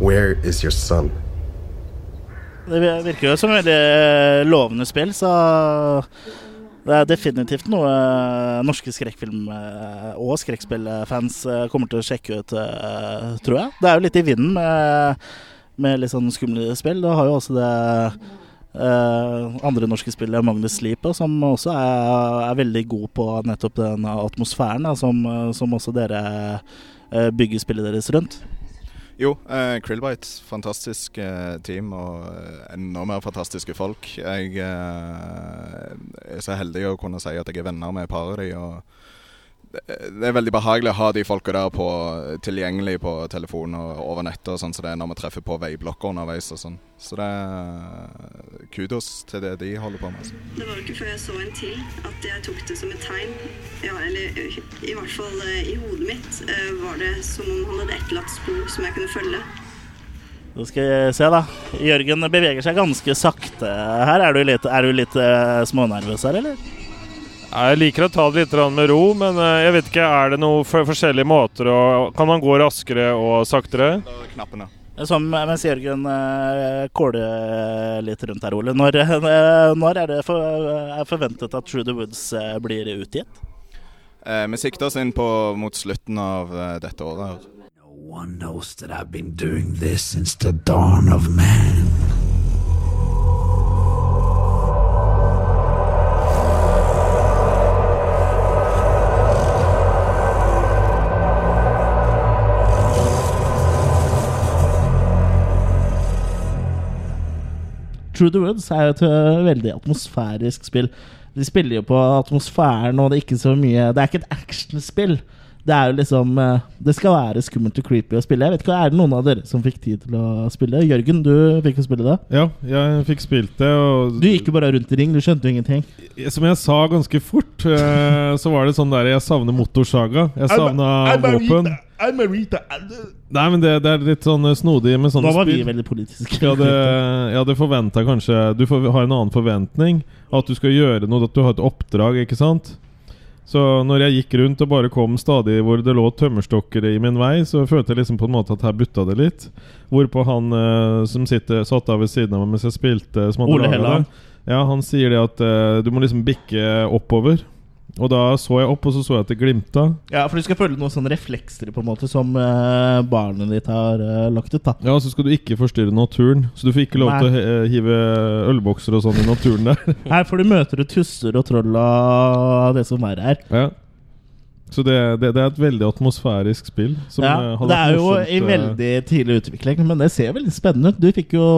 Where is your son? Det virker jo som et veldig lovende spill, så det er definitivt noe norske skrekkfilm- og skrekkspillfans kommer til å sjekke ut, eh, tror jeg. Det er jo litt i vinden med, med litt sånn skumle spill. Da har jo også det eh, andre norske spillet Magnus Sleep, som også er, er veldig god på nettopp den atmosfæren da, som, som også dere eh, bygger spillet deres rundt. Jo, eh, Krillbite. Fantastisk eh, team og eh, enda mer fantastiske folk. Jeg eh, er så heldig å kunne si at jeg er venner med paret par de, og det, er veldig behagelig å ha de folka der på, tilgjengelig på telefon og over nettet, og sånn som så det er når vi treffer på veiblokker underveis og sånn. Så det er kudos til det de holder på med. Altså. Det var jo ikke før jeg så en til at jeg tok det som et tegn. Ja, eller i hvert fall eh, i hodet mitt eh, var det som om han hadde etterlatt spor som jeg kunne følge. Da skal vi se, da. Jørgen beveger seg ganske sakte her. Er du litt, er du litt eh, smånervøs her, eller? Jeg liker å ta det litt med ro, men eh, jeg vet ikke, er det noen forskjellige måter å Kan man gå raskere og saktere? Knappene. Som mens Jørgen uh, kåler litt rundt her, Ole. Når, eh, når er det for, er forventet at True the Woods eh, blir utgitt? Eh, vi sikter oss inn på mot slutten av eh, dette året. No One knows that I've been doing this since the dawn of man. True the Woods er jo et øh, veldig atmosfærisk spill. De spiller jo på atmosfæren, og det er ikke så mye Det er ikke et actionspill. Det er jo liksom øh, Det skal være skummelt og creepy å spille. Jeg vet ikke, Er det noen av dere som fikk tid til å spille? Jørgen, du fikk jo spille det. Ja, jeg fikk spilt det. Og Du gikk jo bare rundt i ring, du skjønte jo ingenting. som jeg sa ganske fort, eh, så var det sånn der Jeg savner motorsaga. Jeg savna våpen. Nei, men det, det er litt sånn eh, snodig med sånne Nå var vi spill. veldig politiske. Jeg hadde, jeg hadde forventa kanskje Du får, har en annen forventning. At du skal gjøre noe, at du har et oppdrag, ikke sant? Så når jeg gikk rundt og bare kom stadig hvor det lå tømmerstokker i min vei, så følte jeg liksom på en måte at her butta det litt. Hvorpå han eh, som sitter, satt av ved siden av meg mens jeg spilte Ole Helland. Ja, han sier det at eh, du må liksom bikke oppover. Og da så jeg opp, og så så jeg at det glimta. Ja, for du skal følge noen sånne reflekser på en måte som øh, barnet ditt har øh, lagt ut. da Ja, og så skal du ikke forstyrre naturen. Så du får ikke lov Nei. til å hive ølbokser og sånn i naturen der. Her får du møter og tusser og troll og det som er her. Ja. Så det, det, det er et veldig atmosfærisk spill. Som ja, eh, det er jo i eh, veldig tidlig utvikling, men det ser veldig spennende ut. Du fikk jo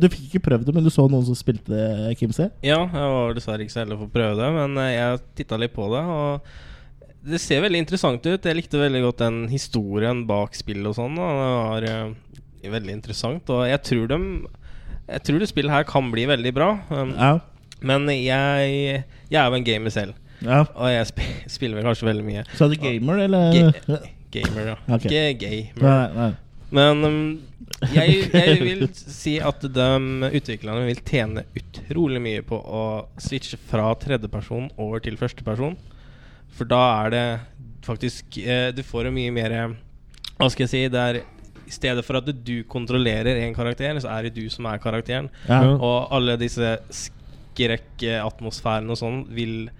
Du fikk ikke prøvd det, men du så noen som spilte det, Kimse? Ja, jeg var dessverre ikke så heldig å få prøve det, men eh, jeg titta litt på det. Og det ser veldig interessant ut. Jeg likte veldig godt den historien bak spillet og sånn. Og det var veldig interessant. Og jeg tror dem Jeg tror det spillet her kan bli veldig bra. Um, Ja. Men jeg Jeg er jo en gamer selv, ja. og jeg sp spiller vel kanskje veldig mye. Så er du gamer, eller? Ga gamer, ja. Okay. Ikke gamer. Nei, nei. Men um, jeg, jeg vil si at de utviklerne vil tjene utrolig mye på å switche fra tredjeperson over til førsteperson. For da er det faktisk eh, Du får jo mye mer Hva skal jeg si Det er I stedet for at du kontrollerer en karakter, så er det du som er karakteren. Ja. Og alle disse skrekkatmosfærene og sånn vil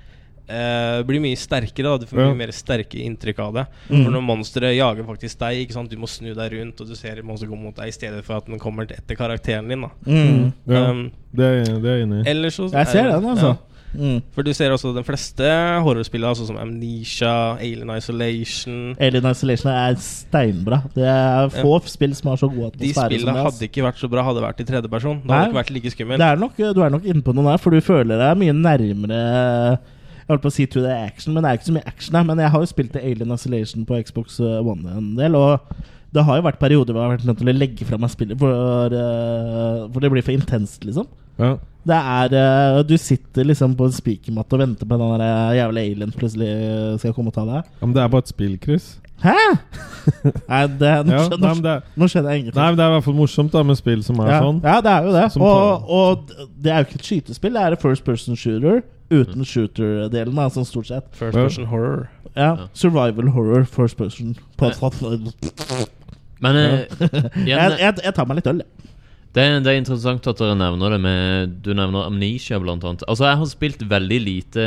eh, blir mye sterkere. Da. Du får Ja. mye mer sterke inntrykk av det. Mm. For når monsteret jager faktisk deg, ikke sant? du må snu deg rundt, og du ser monsteret komme mot deg, i stedet for at den kommer etter karakteren din. Da. Mm. Ja, Um, det, er, det er jeg enig i. ellers så Jeg ser er- den, altså. Ja. Mm. For du ser også de fleste horrorspillene, altså som Amnesia, Alien Isolation Alien Isolation er steinbra. Det er få spill som har så god atmosfære De spillene hadde ikke vært så bra hadde det vært i tredjeperson. Det Nei. hadde ikke vært like skummelt. Du er nok inne på noe der, for du føler deg mye nærmere Jeg holdt på å si to the action, men det er ikke så mye action her. Men jeg har jo spilt Alien Isolation på Xbox One en del, og det har jo vært perioder hvor jeg har vært nødt til å legge fra meg spillet, for, eh, for det blir for intenst, liksom. Ja. Det er eh, Du sitter liksom på en spikermatte og venter på den der eh, jævla alien plutselig skal komme og ta deg. Ja, men det er bare et spill, Chris. Hæ?! Nei, det, nå, Ja, skjønner, nei, det nå skjønner jeg ingenting. nei, men det er i hvert fall morsomt da med spill som er ja, sånn. ja, det er jo det. Og, og det er jo ikke et skytespill, det er et first person shooter uten shooter-delen, da, sånn stort sett. First person horror. Ja. Survival horror first person. På, Men eh, jeg, igjen, jeg, jeg tar meg litt øl, jeg. det, er- det er interessant at dere nevner det med Du nevner Amnesia, blant annet. Altså, jeg har spilt veldig lite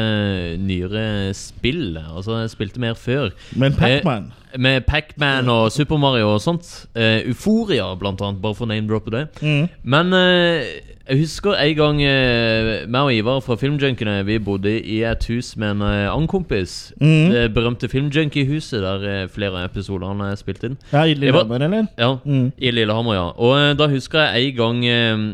nyere spill. Altså, jeg spilte mer før. Men Pac-Man Med Pac-Man og Super Mario og sånt. Uh, Euforia, blant annet, bare for å name-droppe det. mm. Men uh, jeg husker en gang uh, meg og Ivar fra Filmjunkene Vi bodde i et hus med en uh, annen kompis. Mm. Det berømte Filmjunkie-huset der uh, flere episoder han er spilt inn. Ja, i Lillehammer, eller? Ja, Mm. i Lillehammer, ja. Og eh, da husker jeg en gang eh,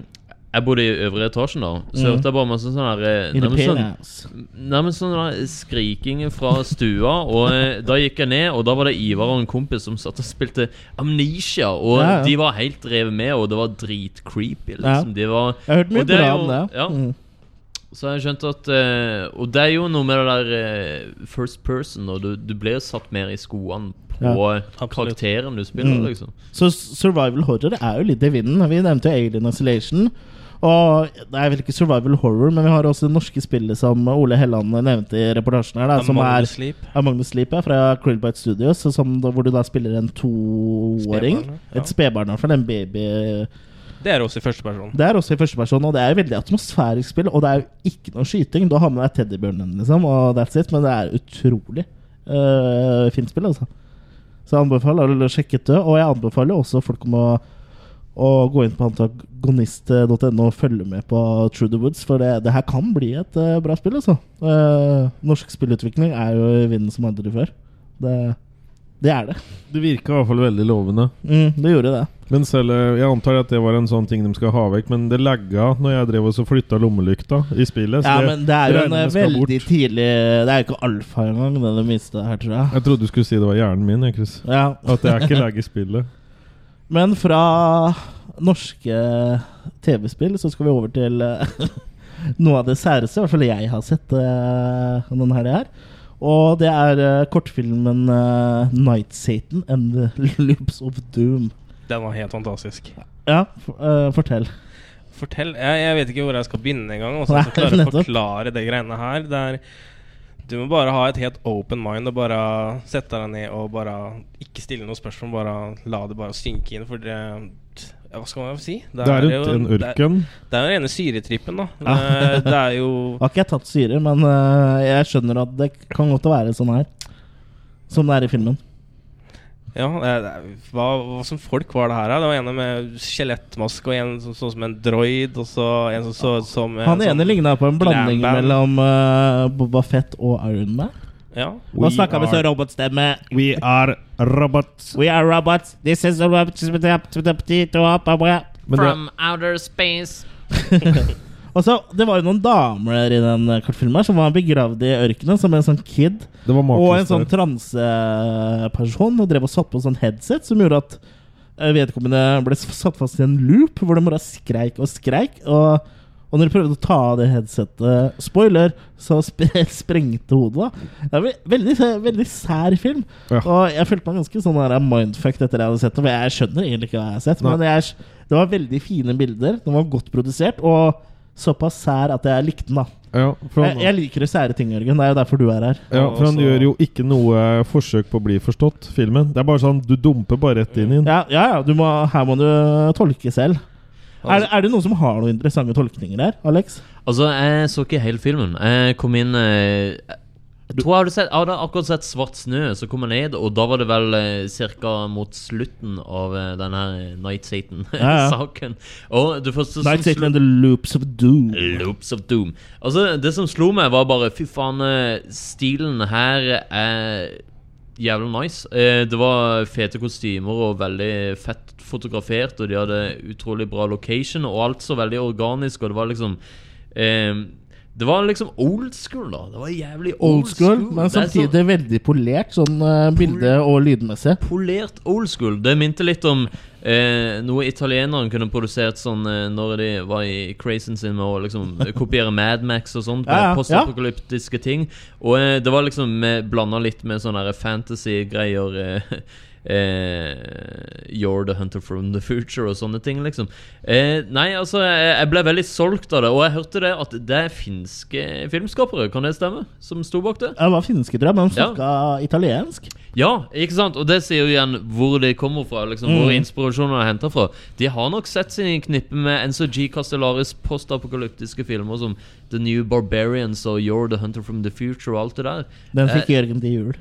Jeg bodde i øvre etasjen da. Så Mm. hørte jeg bare masse sånn her eh, nærmest sånn, nærmest sånn der skriking fra stua. Og eh, da gikk jeg ned, og da var det Ivar og en kompis som satt og spilte Amnesia. Og Ja, ja. de var helt revet med, og det var dritcreepy. Liksom. De var Jeg har hørt mye Og det er bra jo- om det. ja. Mm. så har jeg skjønt at eh, Og det er jo noe med det der eh, first person, og du, du blir satt mer i skoene på absolutt. karakteren du spiller, Mm. liksom. Så survival horror er jo litt i vinden. Vi nevnte jo Alien Isolation. Og det er vel ikke survival horror, men vi har også det norske spillet som Ole Helland nevnte i reportasjen her, da, som Among er Sleep. Among Magnus Sleep ja, fra Krillbite Studios, som, hvor du da spiller en toåring. Et spedbarn, i hvert fall. En baby. Det er også i første person. Det er også i første person, og det er veldig atmosfærisk spill. Og det er jo ikke noe skyting. Du har med deg teddybjørnen, liksom, og that's it. Men det er utrolig uh, fint spill, altså. Så jeg anbefaler å sjekke ut det. Og jeg anbefaler også folk om å, å gå inn på antagonist.no og følge med på True the Woods, for det, det her kan bli et uh, bra spill, altså. Uh, norsk spillutvikling er jo i vinden som aldri før. Det, det er det. Det virka i hvert fall veldig lovende. Mm, det gjorde det. Men selv, eh, Jeg antar at det var en sånn ting de skal ha vekk, men det lagga når jeg drev og så flytta lommelykta i spillet. Ja, men det er jo en veldig bort. tidlig Det er jo ikke alfa engang, det det minste her, tror jeg. Jeg trodde du skulle si det var hjernen min. jeg, Chris Ja. At det er ikke lag i spillet. Men fra norske TV-spill så skal vi over til eh, noe av det særeste, i hvert fall jeg har sett uh, denne helga her. Og det er eh, kortfilmen eh, 'Night Satan and the Loops of Doom'. Den var helt fantastisk. Ja, eh, fortell. Fortell. Jeg, jeg vet ikke hvor jeg skal begynne engang. Og så klare å forklare det greiene her. Det er, du må bare ha et helt open mind og bare sette deg ned og bare ikke stille noen spørsmål. Bare la det bare synke inn. For det Hva skal man si? Det er jo- en, en det er- ørken. Det er jo den rene syretrippen, da. Ja. Det, det er jo Har ikke jeg tatt syre, men eh, jeg skjønner at det kan godt være sånn her. Som det er i filmen. Ja, det, det, hva, hva som folk var det her? Det var en med skjelettmaske, og en som så ut som en droid, og så en som så ut som en Han ene sånn ligna på en blanding mellom uh, Boba Fett og Iron Man. Ja. Nå snakka vi så robotstemme. We are robots. We are robots. This is a robot. From outer space. Og så, Det var jo noen damer i den eh, kortfilmen som var begravd i ørkenen som en sånn kid. Var Og en sånn transeperson og drev og satt på sånn headset som gjorde at eh, vedkommende ble satt fast i en loop hvor de bare skreik og skreik. Og, og når de prøvde å ta av det headsetet Spoiler! Så sp sprengte hodet. da Det er veldig, veldig sær film. Ja. Og jeg følte meg ganske sånn mindfucked etter jeg hadde sett det. For jeg skjønner egentlig ikke hva jeg har sett. Nei. Men jeg, det var veldig fine bilder. Den var godt produsert. Og såpass sær at jeg likte den. da Ja, for jeg, han, jeg liker det sære ting, Jørgen. Det er jo derfor du er her. ja, for han Og gjør jo ikke noe forsøk på å bli forstått, filmen. Det er bare sånn, du dumper bare rett inn i den. Ja, ja, ja du må, her må du tolke selv. Er, det- er det noen som har noen interessante tolkninger her, Alex? Altså, jeg så ikke hele filmen. Jeg kom inn eh, Jeg tror jeg hadde, sett, jeg hadde akkurat sett Svart snø, som kom ned, og da var det vel eh, ca. mot slutten av eh, denne Night Ja, ja. Satan-saken. Og det første som Night Satan slo- and the Loops of Doom. Loops of Doom. Altså, det som slo meg, var bare Fy faen, eh, stilen her er jævlig nice. Eh, det var fete kostymer og veldig fett fotografert, og de hadde utrolig bra location, og alt så veldig organisk, og det var liksom eh, Det var liksom old school, da. Det var jævlig Old school, men Det er så- samtidig veldig polert, sånn uh, bilde- og lydmessig. polert old school. Det minte litt om eh, noe italienerne kunne produsert sånn eh, når de var i crazen sin med å liksom kopiere Mad Max og sånt. Ja, ja, Postapokalyptiske ting. Og eh, det var liksom blanda litt med sånne fantasy-greier. Eh, You're the hunter from the future og sånne ting, liksom. Eh, nei, altså, jeg, jeg ble veldig solgt av det. Og jeg hørte det at det er finske filmskapere, kan det stemme? Som sto bak det? Det var finske, tror jeg, men de Ja. italiensk. Ja, ikke sant? Og det sier jo igjen hvor de kommer fra. liksom Hvor Mm. inspirasjonen er henta fra. De har nok sett sin knippe med NCG. Castellaris postapokalyptiske filmer som The New Barbarians og You're the Hunter from the Future og alt det der. Den fikk Eh, Jørgen til jul.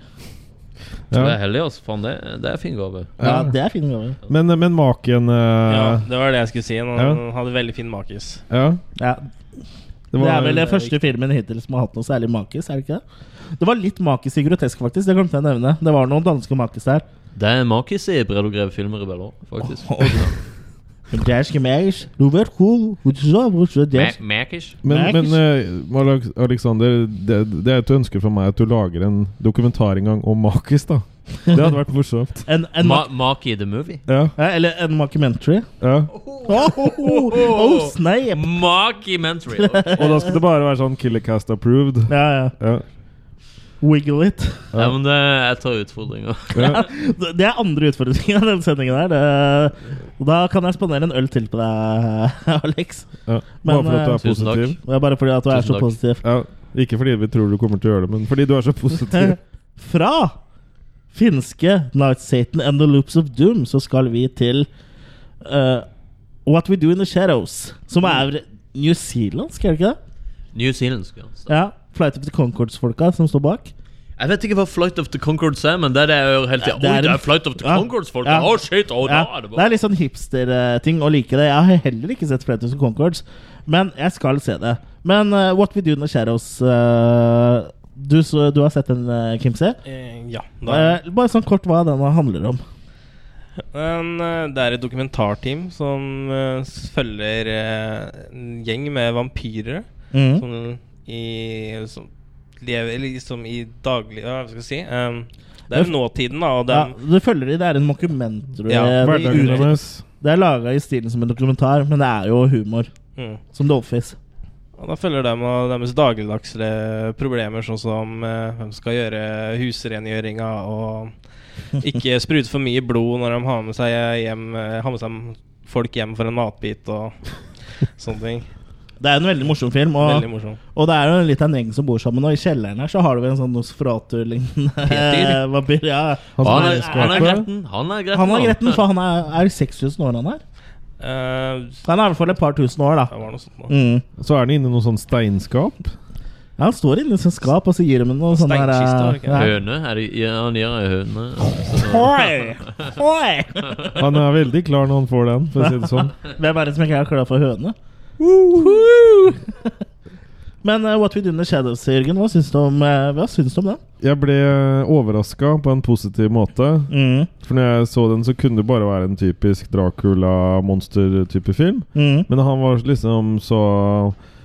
Ja. er heldig, altså. Faen, det, det er fin gave. Ja, det er fin gave. Men, men maken eh, Ja, det var det jeg skulle si. Han Ja. hadde veldig fin makis. ja, Ja. Det, var- er vel den første filmen hittil som har hatt noe særlig makis, er det ikke det? Det var litt makis i Grotesk, faktisk. Det glemte jeg å nevne. Det var noen danske makis der. Det er makis i Bredd og Grev-filmer i Bella, faktisk. Danske makis. Du vet cool. Hvor du så, hvor du så, dansk. Ma- Makis? Men, men uh, Alexander, det, det er et ønske fra meg at du lager en dokumentar en gang om Makis, da. Det hadde vært morsomt. En, en Ma ma Maki the Movie? Ja, ja, eller en Makimentary. ja. Oh, oh, oh, oh, snap! Mockumentary! Og da skal det bare være sånn Killercast approved. Ja, ja. Ja. Wiggle it. ja, men det, jeg tar utfordringer. Ja. Det er andre utfordringer i den sendingen der. Det, da kan jeg spandere en øl til på deg, Alex. Ja. Men, Bare fordi du er eh, positiv. Er bare fordi at du er så positiv. Ja, ikke fordi vi tror du kommer til å gjøre det, men fordi du er så positiv. Fra finske Night Satan and the Loops of Doom så skal vi til uh, What We Do In The Shadows. Som er New Zealandsk, er det ikke det? New Zealand, skal jeg. Ja. Flight of the Concords-folka som står bak. Jeg vet ikke hva Flight of the Concords er, men det er det jeg hele tida. Det er det er Flight of the Ja. Concords, folk! Ja. Å, shit! Å, Ja, da er det det er litt sånn hipster-ting å like det. Jeg har heller ikke sett Flight of the Concords, men jeg skal se det. Men uh, What We Do In The Shadows uh, du, så, du har sett den, uh, Kimse? Eh, ja. Da, Eh, bare sånn kort hva den handler om. Men, eh, det er et dokumentarteam som følger en gjeng med vampyrer Mm. som, i, som lever liksom i daglig Hva skal jeg si? Um, det er jo nåtiden, da. Og Ja, det følger de, det er en mockumentary. Ja, Det- det- er laga i stilen som en dokumentar, men det er jo humor. mm. Som The Office. Og da følger de og deres dagligdagse problemer, sånn som eh, hvem skal gjøre husrengjøringa, og ikke sprute for mye blod når de har med seg hjem eh, Har med seg folk hjem for en matbit og sånne ting. Det er en veldig morsom film, og, Veldig morsom. og det er jo litt av en gjeng som bor sammen. Og i kjelleren her så har du vel en sånn Nosferatu-lignende vampyr. Ja. Han han, er, han er gretten. Han er gretten, Han er gretten, for han er, er 6000 år, han er. Uh, Han er i hvert fall et par tusen år, da. det var noe sånt nå. Mm. Så er han inne i noe sånn steinskap. Ja, han står inne i sitt skap, og så gir han noe sånn der ikke? ja. Høne? Er det, ja, han gir ei høne. Oi! Oi! Han er veldig klar når han får den, for å si det sånn. Hvem er det som ikke er klar for høne? Men uh, What We Do In The Shadows, Jørgen, hva syns du om, uh, hva syns du om den? Jeg ble overraska på en positiv måte. Mm. For når jeg så den, så kunne det bare være en typisk Dracula-monster-type film. Mm. Men han var liksom så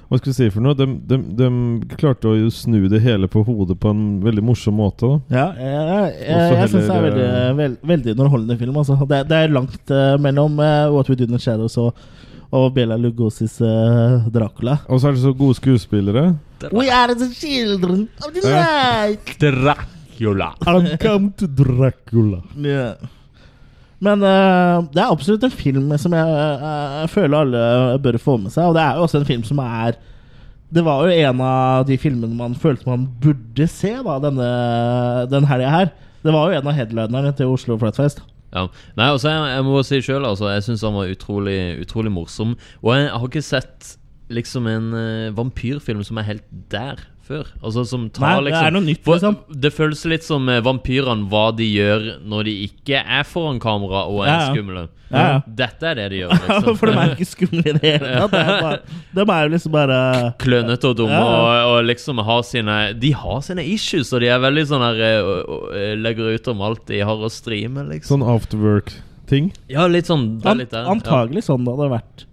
Hva skal vi si for noe? De, de, de klarte å jo snu det hele på hodet på en veldig morsom måte. da Ja, jeg, jeg, jeg, jeg syns det er veldig, eh, veld, veldig underholdende film. Altså. Det, det er langt uh, mellom eh, What We Do In The Shadows og, og Bela Lugosis uh, Dracula. Og så er det så gode skuespillere. We are the children of the night. Dracula. I'm come to Dracula. Ja. Men uh, det er absolutt en film som jeg, uh, føler alle bør få med seg. Og det er jo også en film som er Det var jo en av de filmene man følte man burde se da denne den helga her. Det var jo en av headlinerne til Oslo Flightfest. Ja. Nei, altså jeg, jeg må si sjøl, altså. Jeg syns han var utrolig, utrolig morsom. Og jeg har ikke sett liksom en uh, vampyrfilm som er helt der før. Altså som tar Nei, det liksom er noe nytt, liksom. Det føles litt som eh, vampyrene, hva de gjør når de ikke er foran kamera og er Ja, ja. skumle. Ja, ja. Dette er det de gjør. Liksom. For de er ikke skumle i det hele tatt. Det De er jo liksom bare Klønete og dumme Ja, ja. Og, og liksom har sine De har sine issues, og de er veldig sånn her eh, og- og, eh, Legger ut om alt de har å streame, liksom. Sånn afterwork-ting. Ja, litt sånn det er litt ja. Antagelig sånn det hadde vært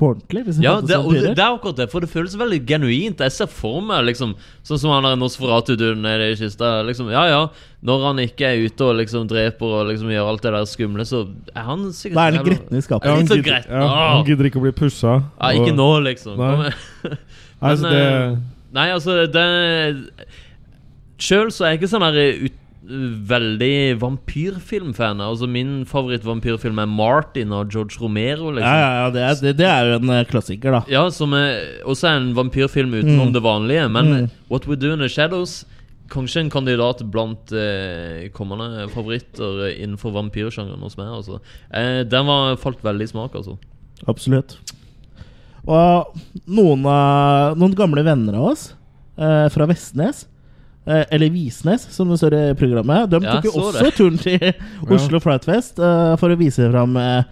på ordentlig. Ja, det, og det, det er akkurat det, for det føles veldig genuint. Jeg ser for meg liksom Sånn som han der Nosferatu-duden nede i kista. Liksom, ja ja, når han ikke er ute og liksom dreper og liksom gjør alt det der skumle, så er han sikkert Da er han gretten i skapet. Ja, han, så gidder, gretten. ja, han gidder ikke å bli pusha. Ja, ikke og- nå, liksom. Nei. Men, igjen. Altså, det, eh, Nei, altså det Sjøl så er jeg ikke sånn her ut, veldig vampyrfilmfan. Altså Min favorittvampyrfilm er Martin av George Romero. liksom Ja, ja, ja det, er, det, det er jo en eh, klassiker, da. Ja, som er, også er en vampyrfilm utenom Mm. det vanlige. Men Mm. What We Do In The Shadows Kanskje en kandidat blant eh, kommende favoritter innenfor vampyrsjangeren hos meg. Altså. Eh, den var, falt veldig i smak, altså. Absolutt. Og noen, av- noen gamle venner av oss eh, fra Vestnes, eller Visnes, som det står i programmet, de Ja, tok jo også det. turen til Oslo Flightfest eh, for å vise fram eh,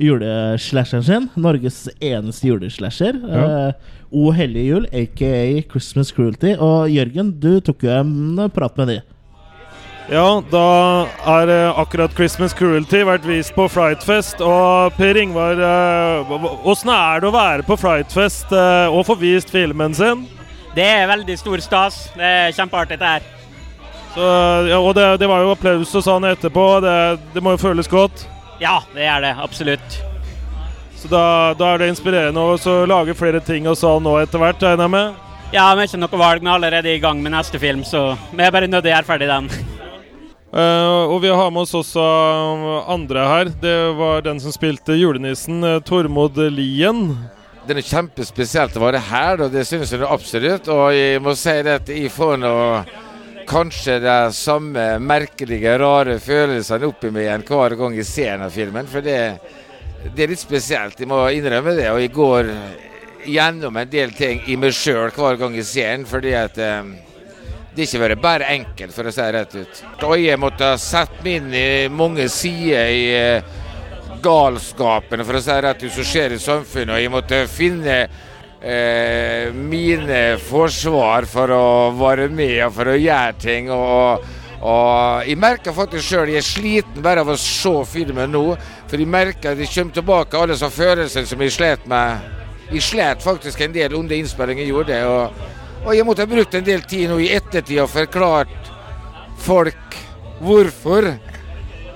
juleslasheren sin. Norges eneste juleslasher. Ja. Eh, o hellige jul, aka Christmas Cruelty. Og Jørgen, du tok jo en prat med de. Ja, da er uh, akkurat Christmas Cruelty vært vist på Frightfest. Og Per Ingvar, åssen uh, er det å være på Frightfest eh, og få vist filmen sin? Det er veldig stor stas. Det er kjempeartig, det her. Så, ja, og det, det var jo applaus og sånn etterpå. Det, det må jo føles godt. Ja, det er det. Absolutt. Så da, da er det inspirerende å så lage flere ting og sånn nå etter hvert, regner jeg med. Ja, vi har ikke noe valg. Vi er allerede i gang med neste film, så vi er bare nødt til å gjøre ferdig den. Uh, og vi har med oss også andre her. Det var den som spilte julenissen, eh, Tormod Lien. Det er kjempespesielt å være her, og det synes jeg absolutt. Og jeg må si at jeg får nå kanskje de samme merkelige, rare følelsene oppi meg igjen hver gang jeg ser denne filmen. For det, det er litt spesielt, jeg må innrømme det. Og jeg går gjennom en del ting i meg sjøl hver gang jeg ser den, fordi at um, det ikke vært bare enkelt, for å si det rett ut. Og jeg måtte sette meg inn i mange sider i eh, galskapen, for å si rett ut, som skjer i samfunnet. Og jeg måtte finne eh, mine forsvar for å være med og for å gjøre ting. Og, og jeg merker faktisk sjøl jeg er sliten bare av å se filmen nå. For jeg merker at jeg kommer tilbake alle sånne følelser som jeg slet med. Jeg slet faktisk en del under innspillingen jeg gjorde. Og, og jeg måtte ha brukt en del tid nå i ettertid og forklart folk hvorfor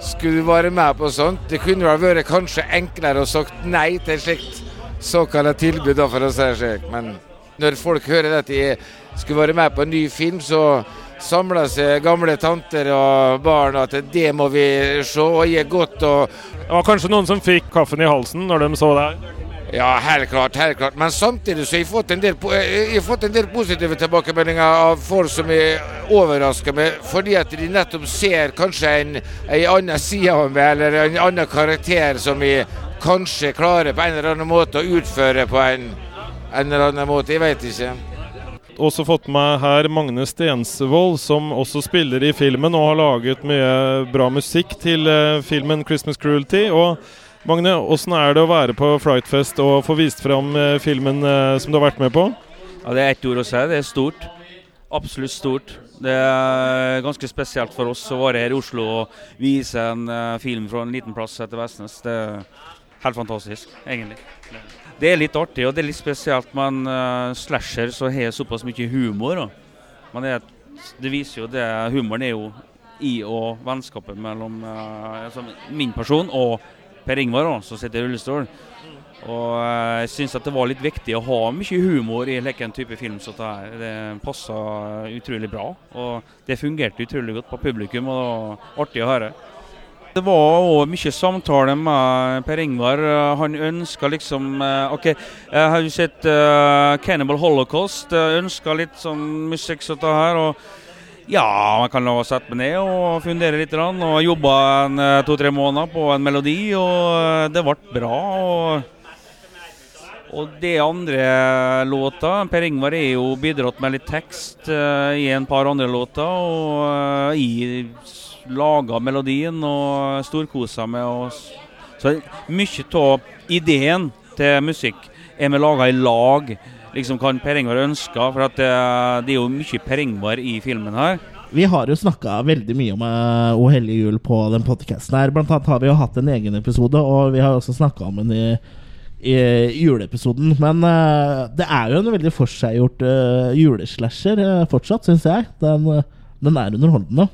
skulle du være med på sånt. Det kunne vel vært kanskje enklere å sagt nei til slikt såkalt tilbud, da, for å si det slik. Men når folk hører at de skulle være med på en ny film, så samler seg gamle tanter og barn at det må vi se. Og er godt og Det var kanskje noen som fikk kaffen i halsen når de så deg? Ja, helt klart. helt klart. Men samtidig så har jeg fått en del, jeg har fått en del positive tilbakemeldinger av folk som jeg overrasker meg, fordi at de nettopp ser kanskje en, en annen side av meg, eller en annen karakter som jeg kanskje klarer på en eller annen måte å utføre på en, en eller annen måte. Jeg vet ikke. Også fått med her Magne Stensvold, som også spiller i filmen og har laget mye bra musikk til eh, filmen 'Christmas Cruelty'. Og Magne, åssen er det å være på Frightfest og få vist fram eh, filmen eh, som du har vært med på? Ja, Det er ett ord å si. Det er stort. Absolutt stort. Det er ganske spesielt for oss å være her i Oslo og vise en eh, film fra en liten plass etter Vestnes. Det er helt fantastisk, egentlig. Det er litt artig og det er litt spesielt, men eh, slasher så har såpass mye humor. Men det, det viser jo det Humoren er jo i og vennskapet mellom uh, altså min person og Per Ingvar, da, som sitter i rullestol. Og eh, jeg syns at det var litt viktig å ha mye humor i like en type film som det. Passa utrolig bra. Og det fungerte utrolig godt på publikum, og det var artig å høre. Det var òg mye samtale med Per Ingvar. Eh, Han ønska liksom eh, OK, jeg har jo sett uh, Cannibal Holocaust. Ønska litt sånn musikk som det her. og ja, man kan la sette meg ned og fundere litt. Og jobba eh, to-tre måneder på en melodi, og eh, det ble bra. og og det andre låta Per Ingvar er jo bidratt med litt tekst eh, i en par andre låter. Og i laga melodien og storkosa med oss. Så mye av ideen til musikk er vi laga i lag. Liksom kan Per Ingvar ønske, for at det, det er jo mye Per Ingvar i filmen her. Vi har jo snakka veldig mye om uh, O hellige jul på den podkasten her. Blant annet har vi jo hatt en egen episode, og vi har også snakka om den i, i juleepisoden. Men uh, det er jo en veldig forseggjort uh, juleslasher uh, fortsatt, syns jeg. Den, eh, den er underholdende.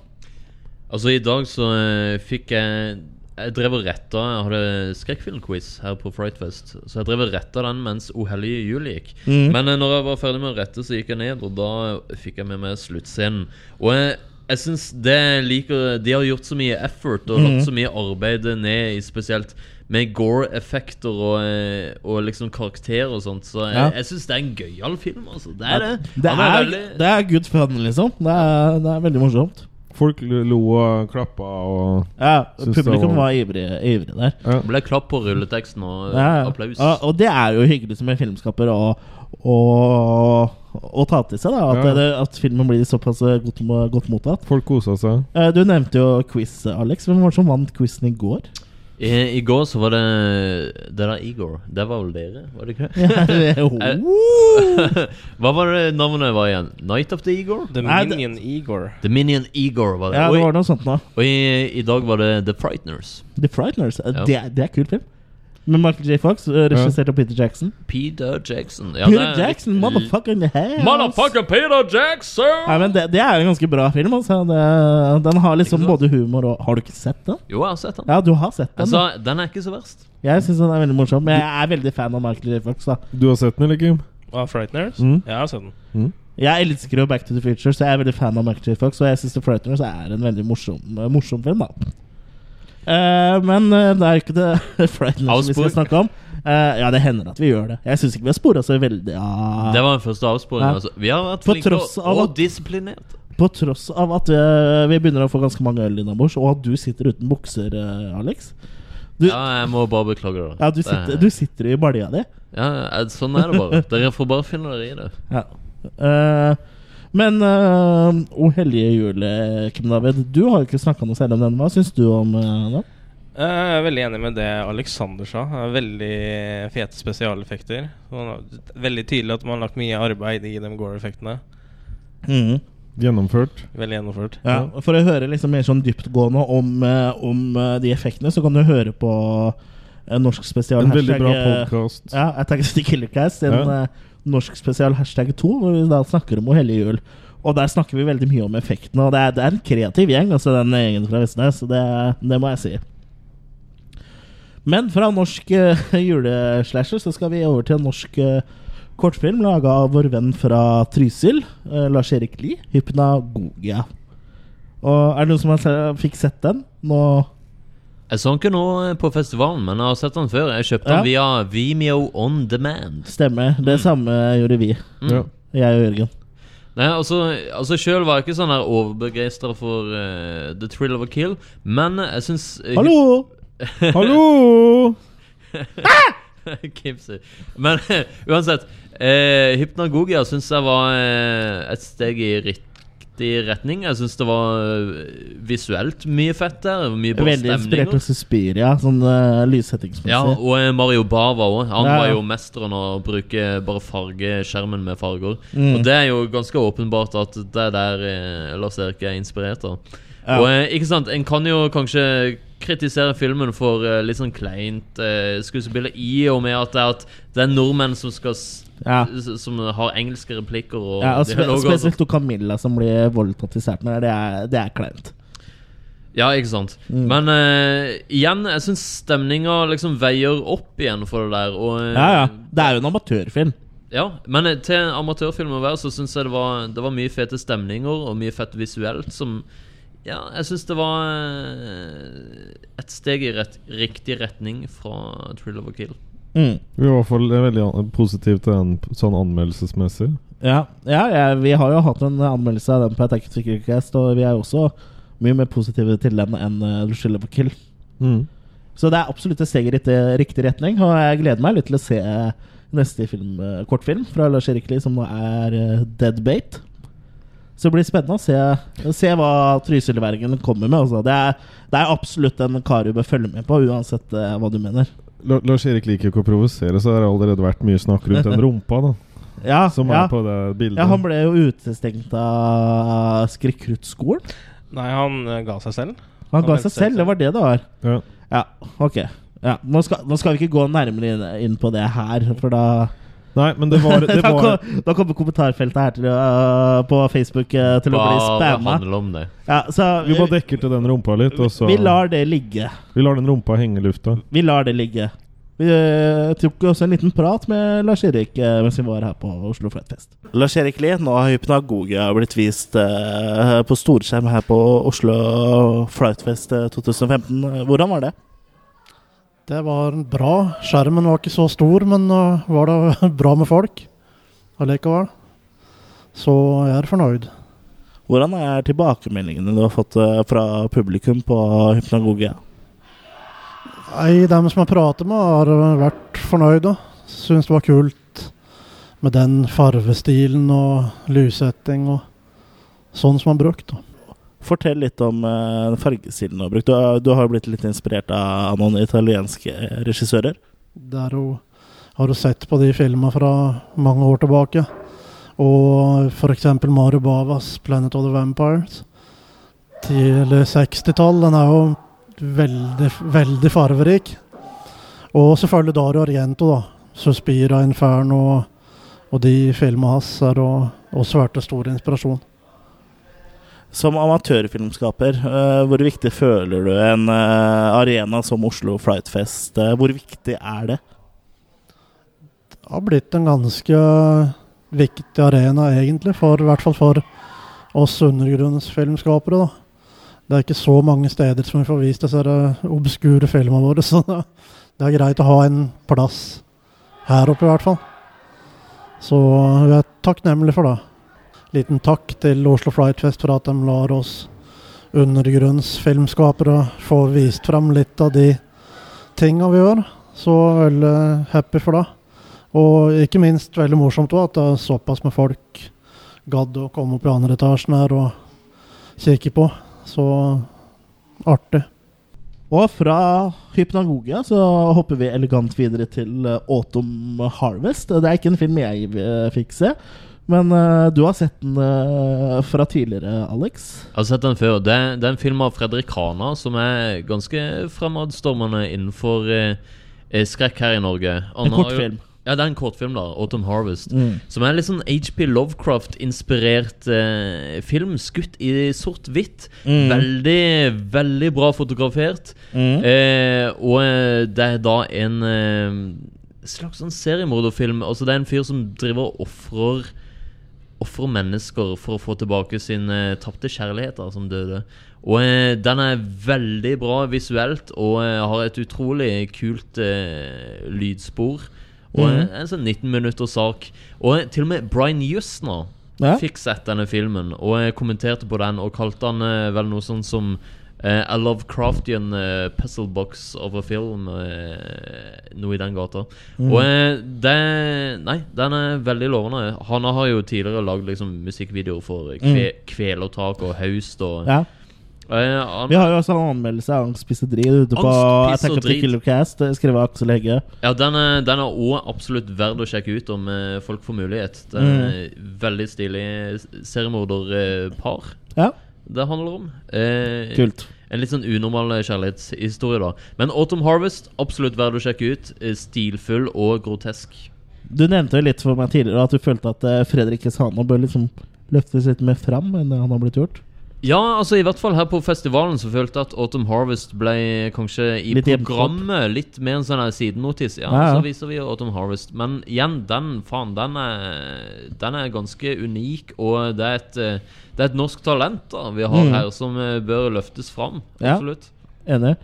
Altså, i dag så eh, fikk jeg Jeg drev og retta Jeg hadde skrekkfilmquiz her på Frightfest. Så jeg drev og retta den mens O hellige jul gikk. Mm. Men eh, når jeg var ferdig med å rette, så gikk jeg ned, og da fikk jeg med meg sluttscenen. Og jeg, jeg syns det jeg liker De har gjort så mye effort og Mhm. lagt så mye arbeid ned i spesielt med gore-effekter og, eh, og liksom karakterer og sånt. Så jeg, Ja. jeg syns det er en gøyal film, altså. Det er det. Det er, er, veldig- det er good fun, liksom. Det er, det er veldig morsomt. Folk lo og klappa og Ja, publikum var ivrig, ivrig der. Ja. Det ble klapp på rulleteksten og Ja, ja. applaus. Og, og det er jo hyggelig som en filmskaper å, å, å ta til seg. da At, Ja. det, at filmen blir såpass eh, godt, godt mottatt. Folk kosa seg. Eh, Du nevnte jo quiz, Alex. Hvem var det som vant quizen i går? I, I går så var det Det der Igor. Det var vel dere? Var det ikke det? Ja, det er- Eh, Hva var det navnet var igjen? Night of the Igor? The Nei, Minion Igor. The Minion Igor var det. Ja, det var noe sånt da. og i, i dag var det The Frighteners. The Frighteners. Eh, Ja. Det, det er kult film. Med Michael J. Fox, eh, regissert av Peter Jackson. Peter Jackson. Ja, Peter det er- Jackson, motherfucker in the house. Motherfucker Peter Jackson! Nei, men det, det er en ganske bra film. Altså. Det, den har liksom både humor og Har du ikke sett den? Jo, jeg har sett den. Ja, du har sett den. Altså, den er ikke så verst. Jeg syns den er veldig morsom. Men jeg er veldig fan av Michael J. Fox. da Du har sett den, eller, Kim? Hva, Frighteners? Mm. Ja, jeg har sett den. Jeg elsker jo Back to the Future, så jeg er veldig fan av Michael J. Fox. Og jeg syns The Frighteners er en veldig morsom, morsom film, da. Eh, men eh, det er ikke det Frighteners vi skal snakke om. Uh, ja, det hender at vi gjør det. Jeg syns ikke vi har spora så veldig ja. Det var den første avsporingen. Ja. Altså. Vi har vært flinke og, og at- disiplinert. På tross av at eh, vi begynner å få ganske mange øl innabords, og at du sitter uten bukser, uh, Alex. Du, Ja, jeg må bare beklage det. ja, du, sitter, du sitter i balja di. Ja, sånn er det bare. Dere får bare finne dere i det. Ja. Eh, men uh, O hellige jul, eh, Kim David, du har jo ikke snakka noe særlig om den. Hva syns du om uh, den? Jeg er veldig enig med det Alexander sa. Veldig fete spesialeffekter. Veldig tydelig at man har lagt mye arbeid i de gore-effektene. Gjennomført. Veldig gjennomført. Ja, For å høre liksom mer sånn dyptgående om, eh, om eh, de effektene, så kan du høre på en norsk spesial. En veldig hashtag, bra podkast. podcast. Ja, Attack the Killercast. En Ja. Norsk spesial hashtag 2, hvor vi da snakker om O jul. Og der snakker vi veldig mye om effektene, og det er, det er en kreativ gjeng, altså den gjengen fra Vestnes. Det, det må jeg si. Men fra norsk uh, juleslasher så skal vi over til en norsk uh, kortfilm laga av vår venn fra Trysil, uh, Lars-Erik Lie, 'Hypnagogia'. Og Er det noen som har fikk sett den? Nå Jeg så den ikke nå på festivalen, men jeg har sett den før. Jeg kjøpte den via Vimeo On Demand. Stemmer. Det samme gjorde vi. Mm. Jeg og Jørgen. Nei, altså, altså Sjøl var jeg ikke sånn her overbegeistra for uh, The Thrill of a Kill, men jeg syns Hallo! Hallo! Kimsey. Men uansett, uh, Hypnagogia syns jeg var eh, et steg i riktig riktig retning. Jeg syns det var øh, visuelt mye fett der. Mye bra Veldig inspirert av Suspiria, sånn uh, lyssettingsmessig. Ja, og eh, Mario Bava òg. Han Ja, var jo mesteren å bruke bare fargeskjermen med farger. Mm. Og det er jo ganske åpenbart at det er der eh, Lars Erik er inspirert av. Ja. Og eh, ikke sant, En kan jo kanskje kritisere filmen for eh, litt sånn kleint uh, skuespiller i og med at det er, at det er nordmenn som skal Ja. Som har engelske replikker og Ja, og spe og spesielt to Camilla som blir voldtatt i starten. Det er, det er kleint. Ja, ikke sant. Mm. Men uh, igjen, jeg syns stemninga liksom veier opp igjen for det der. Og, eh, Ja, ja. Det er jo en amatørfilm. Ja, men eh, til amatørfilm å være, så syns jeg det var, det var mye fete stemninger og mye fett visuelt som Ja, jeg syns det var et steg i rett, riktig retning fra Thrill of a Kill. Mm. Vi var i hvert fall veldig positive til den sånn anmeldelsesmessig. Ja, ja, ja, vi har jo hatt en anmeldelse av den på Attack Cast, og vi er jo også mye mer positive til den enn uh, skylder på Kill. Mm. Så det er absolutt et steg i riktig, retning, og jeg gleder meg litt til å se neste film, eh, kortfilm fra Lars Erik Lie, som nå er uh, Dead Bate. Så det blir spennende å se, se hva Trysilvergen kommer med. Altså. Det, er, det er absolutt en kar du bør følge med på, uansett eh, hva du mener. La- Lars Erik liker ikke å provosere, så det har allerede vært mye snakk rundt den rumpa, da. Ja, Som ja. er på det bildet. Ja, han ble jo utestengt av Skrekkruttskolen. Nei, han eh, ga seg selv. Han ga meldte seg selv, det var det det var. Ja. Ja, ok. Ja, nå, skal, nå skal vi ikke gå nærmere inn, inn på det her, for da Nei, men det var, det da, var kom, da kommer kommentarfeltet her til, uh, på Facebook uh, til å bli spamma. handler om det. Ja, Vi bare dekker til den rumpa litt, og så vi lar det ligge. Vi lar den rumpa henge i lufta. Vi lar det ligge. Vi uh, tok også en liten prat med Lars Erik eh, mens vi var her på Oslo Flightfest. Lars Erik Lie, nå har Hypnagogia blitt vist på storskjerm her på Oslo Flightfest eh, 2015. Hvordan var det? Det var bra. Skjermen var ikke så stor, men uh, var det bra med folk allikevel. Så jeg er fornøyd. Hvordan er tilbakemeldingene du har fått eh, fra publikum på Hypnagogia? Nei, dem som jeg prater med, har uh, vært fornøyde. Syns det var kult med den farvestilen og lyssetting og sånn som man brukt. Fortell litt om uh, fargestilen du har brukt. Du, har- du har blitt litt inspirert av noen italienske regissører. Der hun har du sett på de filmene fra mange år tilbake. Og f.eks. Mario Bavas 'Planet of the Vampires'. Tidlig 60-tall. Den er jo veldig, veldig farverik. Og selvfølgelig Dario Argento, da. 'Suspira Inferno' og, de filmene hans er også vært en stor inspirasjon. Som amatørfilmskaper, eh, hvor viktig føler du en eh, arena som Oslo Flightfest? eh, hvor viktig er det? Det har blitt en ganske viktig arena, egentlig. For, I hvert fall for oss undergrunnsfilmskapere. da. Det er ikke så mange steder som vi får vist disse obskure filmene våre, så det, er greit å ha en plass her oppe, i hvert fall. Så vi er takknemlige for det. Liten takk til Oslo Flightfest for at de lar oss undergrunnsfilmskapere få vist frem litt av de tinga vi gjør. Så veldig happy for det. Og ikke minst veldig morsomt også at det er såpass med folk gadd å komme opp i andre etasjen her og kikke på. Så artig. Og fra Hypnagogia så hopper vi elegant videre til eh, Autumn Harvest. Det er ikke en film jeg eh, fikk se, men uh, du har sett den uh, fra tidligere, Alex. Jeg har sett den før. Det, det er en film av Fredrik Hana som er ganske fremadstormende innenfor eh, skrekk her i Norge. Han En kortfilm. Ja, det er en kortfilm, da. Autumn Harvest. Mm. Som er litt sånn HP Lovecraft-inspirert eh, film. Skutt i sort-hvitt. Mm. Veldig, veldig bra fotografert. Mm. Eh, og det er da en eh, slags sånn seriemorderfilm. Altså Det er en fyr som driver og ofrer Ofrer mennesker for å få tilbake sin eh, tapte kjærlighet da, som døde. Og eh, den er veldig bra visuelt og eh, har et utrolig kult eh, lydspor. Og mm. en sånn 19 minutters sak. Og eh, til og med Brian Justner Ja. fikk sett denne filmen og kommenterte på den og kalte den vel noe sånn som eh, A Lovecraftian uh, puzzle box of a film. Uh, noe i den gata. Mm. Og uh, det Nei, den er veldig lovende. Han har jo tidligere lagd liksom, musikkvideoer for kve, Kvelertak og Haust og Mm. Ja. Uh, Vi har jo også en anmeldelse av Angst, piss og drit ute på Attack of the. Killer Cast, skrevet av Aksel Hegge. Ja, den er, den er også absolutt verd å sjekke ut om folk får mulighet. Det er veldig stilig seriemorderpar Ja. Det handler om. Eh, Kult. En litt sånn unormal kjærlighetshistorie, da. Men Autumn Harvest, absolutt verdt å sjekke ut. Eh, Stilfull og grotesk. Du nevnte jo litt for meg tidligere at du følte at eh, Fredrik Sano bør liksom løftes litt mer fram enn det han har blitt gjort. Ja, altså i hvert fall her på festivalen så følte jeg at Autumn Harvest ble kanskje i Litt programmet litt mer en sånn sidenotis. Ja, Ja, ja. så viser vi Autumn Harvest. Men igjen, den faen, den er, den er ganske unik, og det er et, eh, det er et norsk talent da vi har Mm. her, som eh, bør løftes fram. Ja. Absolutt. Enig.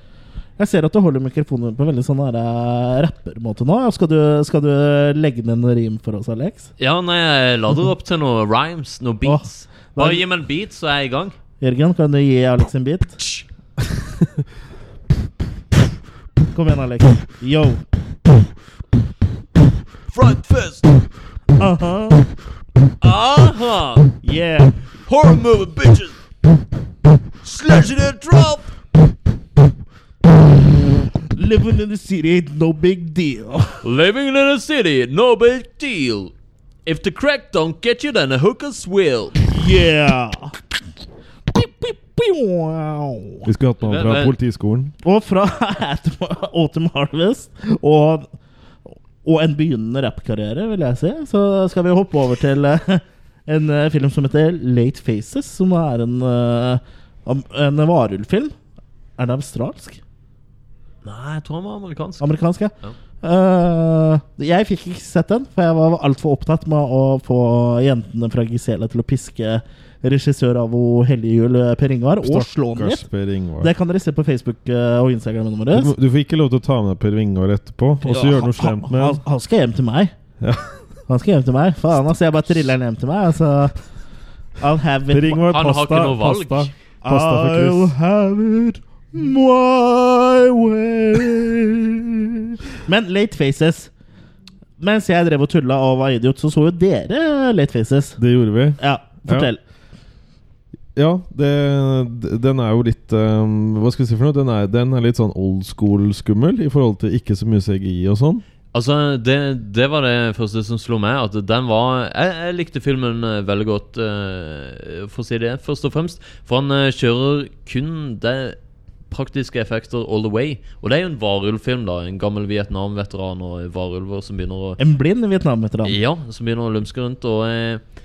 Jeg ser at du holder mikrofonen på veldig sånn eh, rappermåte nå. Skal du, skal du legge ned noen rim for oss, Alex? Ja, nei, jeg lader opp til noen rhymes, noen beats. Bare gi meg en beat, så er jeg i gang. Jørgen, kan du gi Alex en bit? Kom igjen, Alex. Yo. Frightfest! Aha. Aha! Yeah. Horror movie, bitches! Slash it and drop! Living in the city ain't no big deal. Living in the city, no big deal. If the crack don't get you, then the hookers will. Yeah. Vi skulle hatt noen fra Hvem- hvem- Politiskolen. Og fra Autumn Harvest og, og en begynnende rappkarriere, vil jeg si, så skal vi hoppe over til eh, en eh, film som heter Late Faces, som er en, eh, en varulvfilm. Er det australsk? Nei, jeg tror han var amerikansk. Amerikansk, ja. Ja. Uh, jeg fikk ikke sett den, for jeg var altfor opptatt med å få jentene fra Gisela til å piske regissør av O hellige jul, eh, Per Ingvar, og slå han litt. Det kan dere se på Facebook eh, og Instagramen Du, vår. du får ikke lov til å ta med Per Ingvar etterpå og så Ja, gjøre noe slemt med han, han. skal hjem til meg. Ja. Han skal hjem til meg. Faen, altså. Jeg bare triller han hjem til meg. Altså I'll have it Per Ingvar, Han har ikke noe valg. pasta, pasta for I'll have it my way. Men Late Faces Mens jeg drev og tulla og var idiot, så så jo dere Late Faces. Det gjorde vi. Ja, fortell. Ja, det, den er jo litt um, Hva skal vi si for noe? Den er, den er litt sånn old school-skummel i forhold til ikke så mye CGI og sånn. Altså, det, det var det første som slo meg. At den var Jeg, jeg likte filmen eh, veldig godt, uh, for å si det, først og fremst. For han uh, kjører kun det praktiske effekter all the way. Og det er jo en varulvfilm, da. En gammel Vietnam-veteran og varulver som begynner å En blind Vietnam-veteran. Ja, som begynner å lumske rundt. Og eh,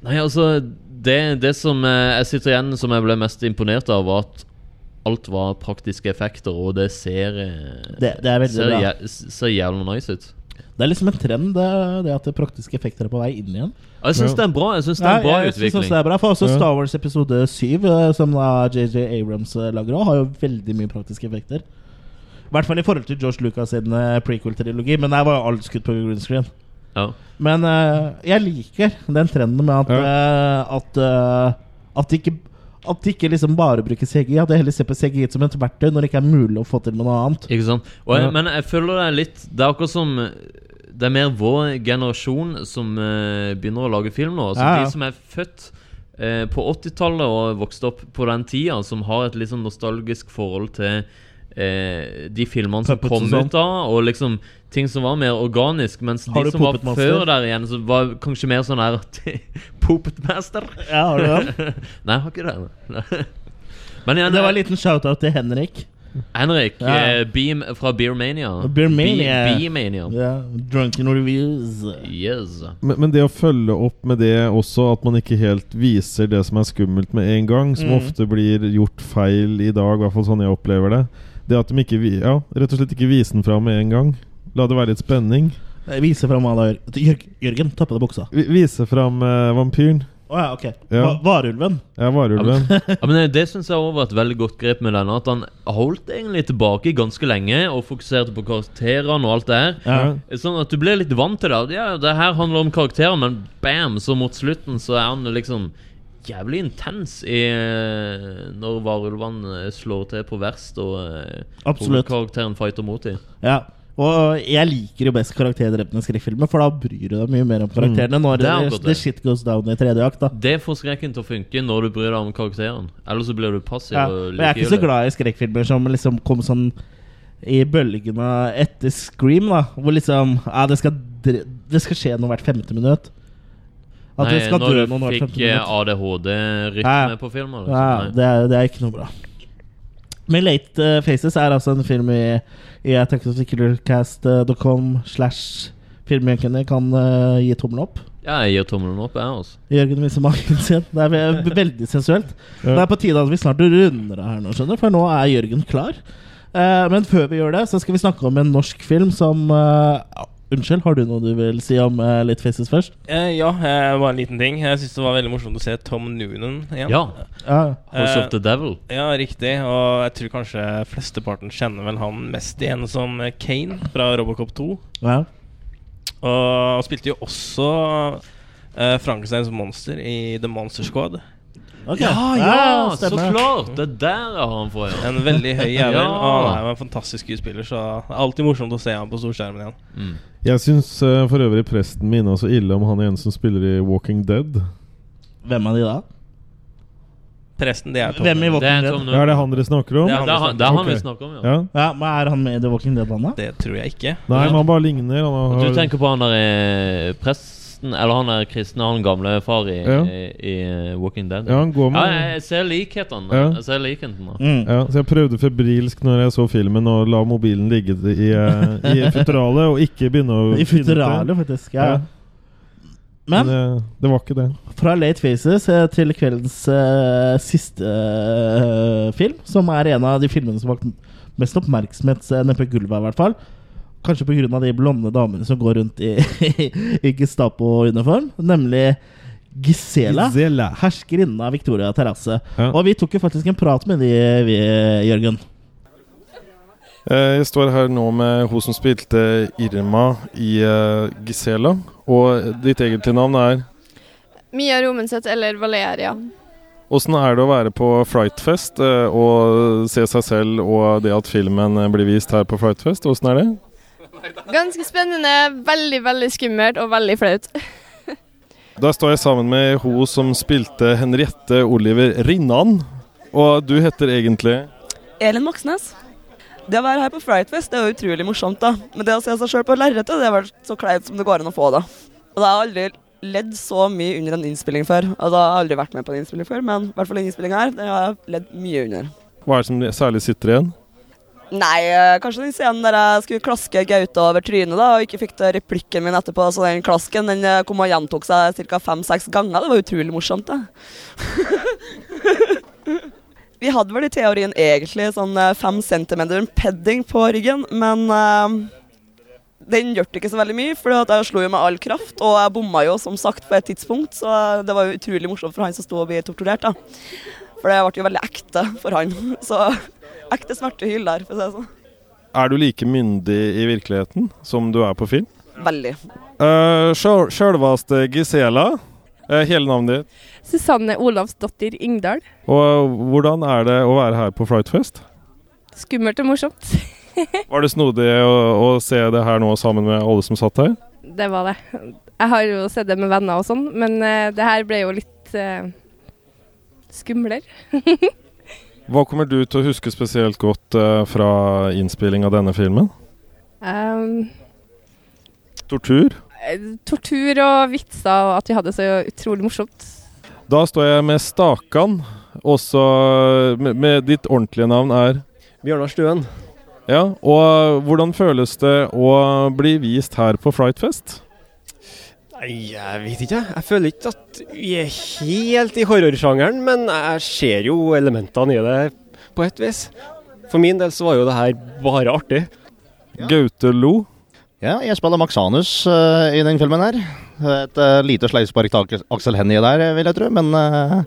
Nei, altså Det, det som eh, jeg sitter igjen som jeg ble mest imponert av, var at alt var praktiske effekter, og det ser eh, Det- det er veldig ser, bra. jæ- ser jævlig nice ut. Det er liksom en trend, det, det at det praktiske effekter er på vei inn igjen. Ja, Jeg syns det er bra Jeg synes det er en bra jeg synes utvikling. Synes det er bra For også Star Wars episode 7, eh, som da JJ Abrams lager òg, har jo veldig mye praktiske effekter. I hvert fall i forhold til George Lucas sin prequel-trilogi, men der var jo alt skutt på green screen. Ja. Men uh, jeg liker den trenden med at uh, At, uh, at det ikke At de ikke liksom bare bruker CGI. At de heller ser på CGI som et verktøy når det ikke er mulig å få til med noe annet. Ikke sant? Jeg, Ja. Men jeg føler det er litt Det er akkurat som Det er mer vår generasjon som begynner å lage film nå. Altså Ja, ja. De som er født på 80-tallet og vokste opp på den tida, som har et litt sånn nostalgisk forhold til eh, de filmene som Puppets kom sånn. ut da, og liksom ting som var mer organisk. Mens Har de som var Master? før der igjen, så var kanskje mer sånn her Poopet Master. Ja, har du det? Nei, jeg har ikke det. Men igjen, Det var en liten shout-out til Henrik. Henrik, Ja. eh, Beam fra Beermania. Beermania. Be- Beermania. Yeah. Drunken Reviews. Yes. Men, men det å følge opp med det også, at man ikke helt viser det som er skummelt med en gang, som Mm. ofte blir gjort feil i dag, i hvert fall sånn jeg opplever det. Det at de ikke ja, rett og slett ikke viser den fram med en gang. La det være litt spenning. Vise fram hva da? Jørgen, ta på deg buksa. Vi, vise fram eh, vampyren. Å ja, ok. Ja. Va- Varulven. Ja, varulven. Ja, men det- Det syns jeg også var et veldig godt grep med denne. At han holdt egentlig tilbake ganske lenge og fokuserte på karakterene og alt det her. Ja. Sånn at du ble litt vant til det. Ja, det her handler om karakterer, men bam, så mot slutten så er han liksom jævlig intens i, eh, når varulvene eh, slår til på verst, og eh, Absolutt. hovedkarakteren fighter mot dem. Ja. Og jeg liker jo best karakterdrepende skrekkfilmer, for da bryr du deg mye mer om karakterene når Det the det. shit goes down i tredje akt. da Det får skrekken til å funke når du bryr deg om karakteren. Ellers så blir du passiv ja. Og jeg er ikke så glad i skrekkfilmer som liksom kom sånn i bølgene etter Scream, da hvor liksom ja, det, skal det skal skje noe hvert femte minutt. At Nei, det skal når dø du noen år fikk du fikk minutt. ADHD-rytme på filmer. Liksom. Ja, det er, det er ikke noe bra. Men Late eh, Faces er altså en film i, i attackofthekillercast.com slash filmjunkene kan uh, gi tommelen opp. Ja, jeg gir tommelen opp, jeg, også. Jørgen viser magen sin. Det er veldig sensuelt. Ja. Det er på tide at vi snart runder av her nå, skjønner du, for nå er Jørgen klar. Uh, men før vi gjør det, så skal vi snakke om en norsk film som eh, ja, Unnskyld, har du noe du vil si om uh, Late Faces først? Eh, ja, eh, bare en liten ting. Jeg syns det var veldig morsomt å se Tom Noonan igjen. Ja. Ja. House of the Devil. Ja, riktig. Og jeg tror kanskje flesteparten kjenner vel han mest igjen som eh, Kane fra Robocop 2. Ja. Og han spilte jo også uh, Frankensteins monster i The Monster Squad. Ok. Ja, ja, Ja, så klart! Det er der jeg har han fra, ja. En veldig høy jævel. Ja. Og han er jo en fantastisk skuespiller, så det er alltid morsomt å se ham på storskjermen igjen. Mm. Jeg syns uh, for øvrig presten minner så ille om han ene som spiller i Walking Dead. Hvem er de da? Presten, det er Tom Hvem i Walking Det er Dead? Ja, er det han dere snakker om? Det er han Det er han, det er han Ok. vi snakker om, ja. Ja. Ja, men Er han med i The Walking Dead, han da? Det tror jeg ikke. Nei, men han bare ligner. Han har, Du tenker på han der eh, presten Eller han er kristen, han gamle far i, Ja. i, i eh, Walking Dead. Ja, han går med- Ja, jeg, jeg ser likhetene. Ja. Jeg ser likhetene. Mm. ja, så jeg prøvde febrilsk når jeg så filmen, å la mobilen ligge i, uh, i futteralet og ikke begynne å I futuralet. Futteralet, faktisk. Ja. Ja. Men Men eh, det var ikke det. fra Late Faces eh, til kveldens uh, siste uh, film, som er en av de filmene som har vakt mest oppmerksomhet eh, nede på gulvet, i hvert fall. Kanskje pga. de blonde damene som går rundt i, i Gestapo-uniform. Nemlig Gisela. Gisela. Herskerinnen av Victoria terrasse. Ja. Og vi tok jo faktisk en prat med de, vi, Jørgen. Eh, Jeg står her nå med hun som spilte Irma i eh, Gisela. Og ditt egentlige navn er Mia Romenseth eller Valeria. Åssen er det å være på Frightfest eh, og se seg selv og det at filmen blir vist her på Frightfest? Åssen er det? Ganske spennende, veldig, veldig skummelt og veldig flaut. Da står jeg sammen med hun som spilte Henriette Oliver Rinnan. Og du heter egentlig Elin Moxnes. Det å være her på Frightfest det er jo utrolig morsomt, da. Men det å se seg sjøl på lerretet, det har vært så kleint som det går an å få, da. Og det har aldri ledd så mye under en innspilling før. Altså, jeg har aldri vært med på en innspilling før, men i hvert fall den innspilling her, det har jeg ledd mye under. Hva er det som særlig sitter igjen? Nei, eh, kanskje den scenen der jeg skulle klaske Gaute over trynet da, og ikke fikk til replikken min etterpå. Så den klasken den eh, kom og gjentok seg ca. fem-seks ganger. Det var utrolig morsomt, det. Vi hadde vel i teorien egentlig sånn eh, fem centimeter padding på ryggen, men uh, den gjorde ikke så veldig mye, for jeg slo jo med all kraft, og jeg bomma jo som sagt på et tidspunkt, så det var jo utrolig morsomt for han som sto og ble torturert, da. For det ble jo veldig ekte for han. Så ekte smertehyl der, for å si det sånn. Er du like myndig i virkeligheten som du er på film? Veldig. Uh, Sjølvaste Gisela. Uh, hele navnet ditt. Susanne Olavsdottir Ingdal. Og hvordan er det å være her på Frightfest? Skummelt og morsomt. Var det snodig å, å se det her nå sammen med alle som satt her? Det var det. Jeg har jo sett det med venner og sånn, men uh, det her ble jo litt uh, skumlere. Hva kommer du til å huske spesielt godt uh, fra innspilling av denne filmen? Um, Tortur? eh, tortur og vitser, og at vi hadde det så utrolig morsomt. Da står jeg med Stakan, også med, med ditt ordentlige navn er Bjørnar Stuen. Ja, og hvordan føles det å bli vist her på Frightfest? Nei, jeg vet ikke. Jeg føler ikke at vi er helt i horrorsjangeren, men jeg ser jo elementene i det på et vis. For min del så var jo det her bare artig. Gaute Lo. Ja, jeg spiller Max Anus eh, i den filmen her. Et uh, lite sleivspark til Aksel Hennie der, vil jeg tro. Men uh,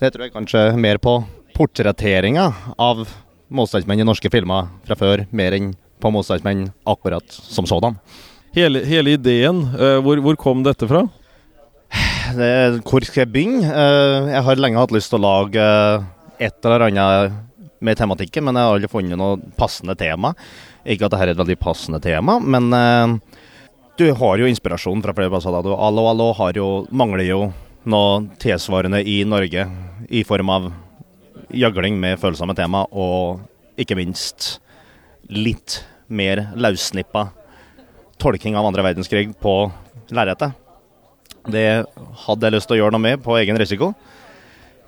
det tror jeg kanskje mer på portretteringa av motstandsmenn i norske filmer fra før, mer enn på motstandsmenn akkurat som sådan. Hele, hele ideen, eh, hvor, hvor kom dette fra? det, hvor skal jeg begynne? Eh, jeg har lenge hatt lyst til å lage eh, et eller annet med tematikken, men jeg har aldri funnet noe passende tema. Ikke at dette er et veldig passende tema, men du har jo inspirasjon fra flere plasser. Du, Allo Allo har jo, mangler jo noe tilsvarende i Norge i form av jagling med følsomme tema, og ikke minst litt mer løssnippa tolking av andre verdenskrig på lerretet. Det hadde jeg lyst til å gjøre noe med på egen risiko.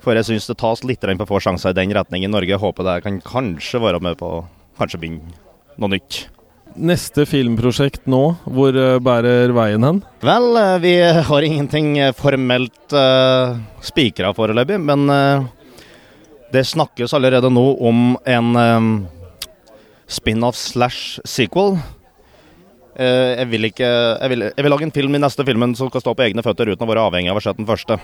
For jeg syns det tas litt på få sjanser i den retningen i Norge. Håper det kan kanskje være med på kanskje begynne noe nytt. Neste filmprosjekt nå, hvor eh, bærer veien hen? Vel, eh, vi har ingenting eh, formelt uh, spikra foreløpig, men uh, det snakkes allerede nå om en um, spin-off slash sequel. Uh, jeg vil ikke jeg vil, jeg vil lage en film i neste filmen som skal stå på egne føtter uten å være avhengig av å ha sett den første.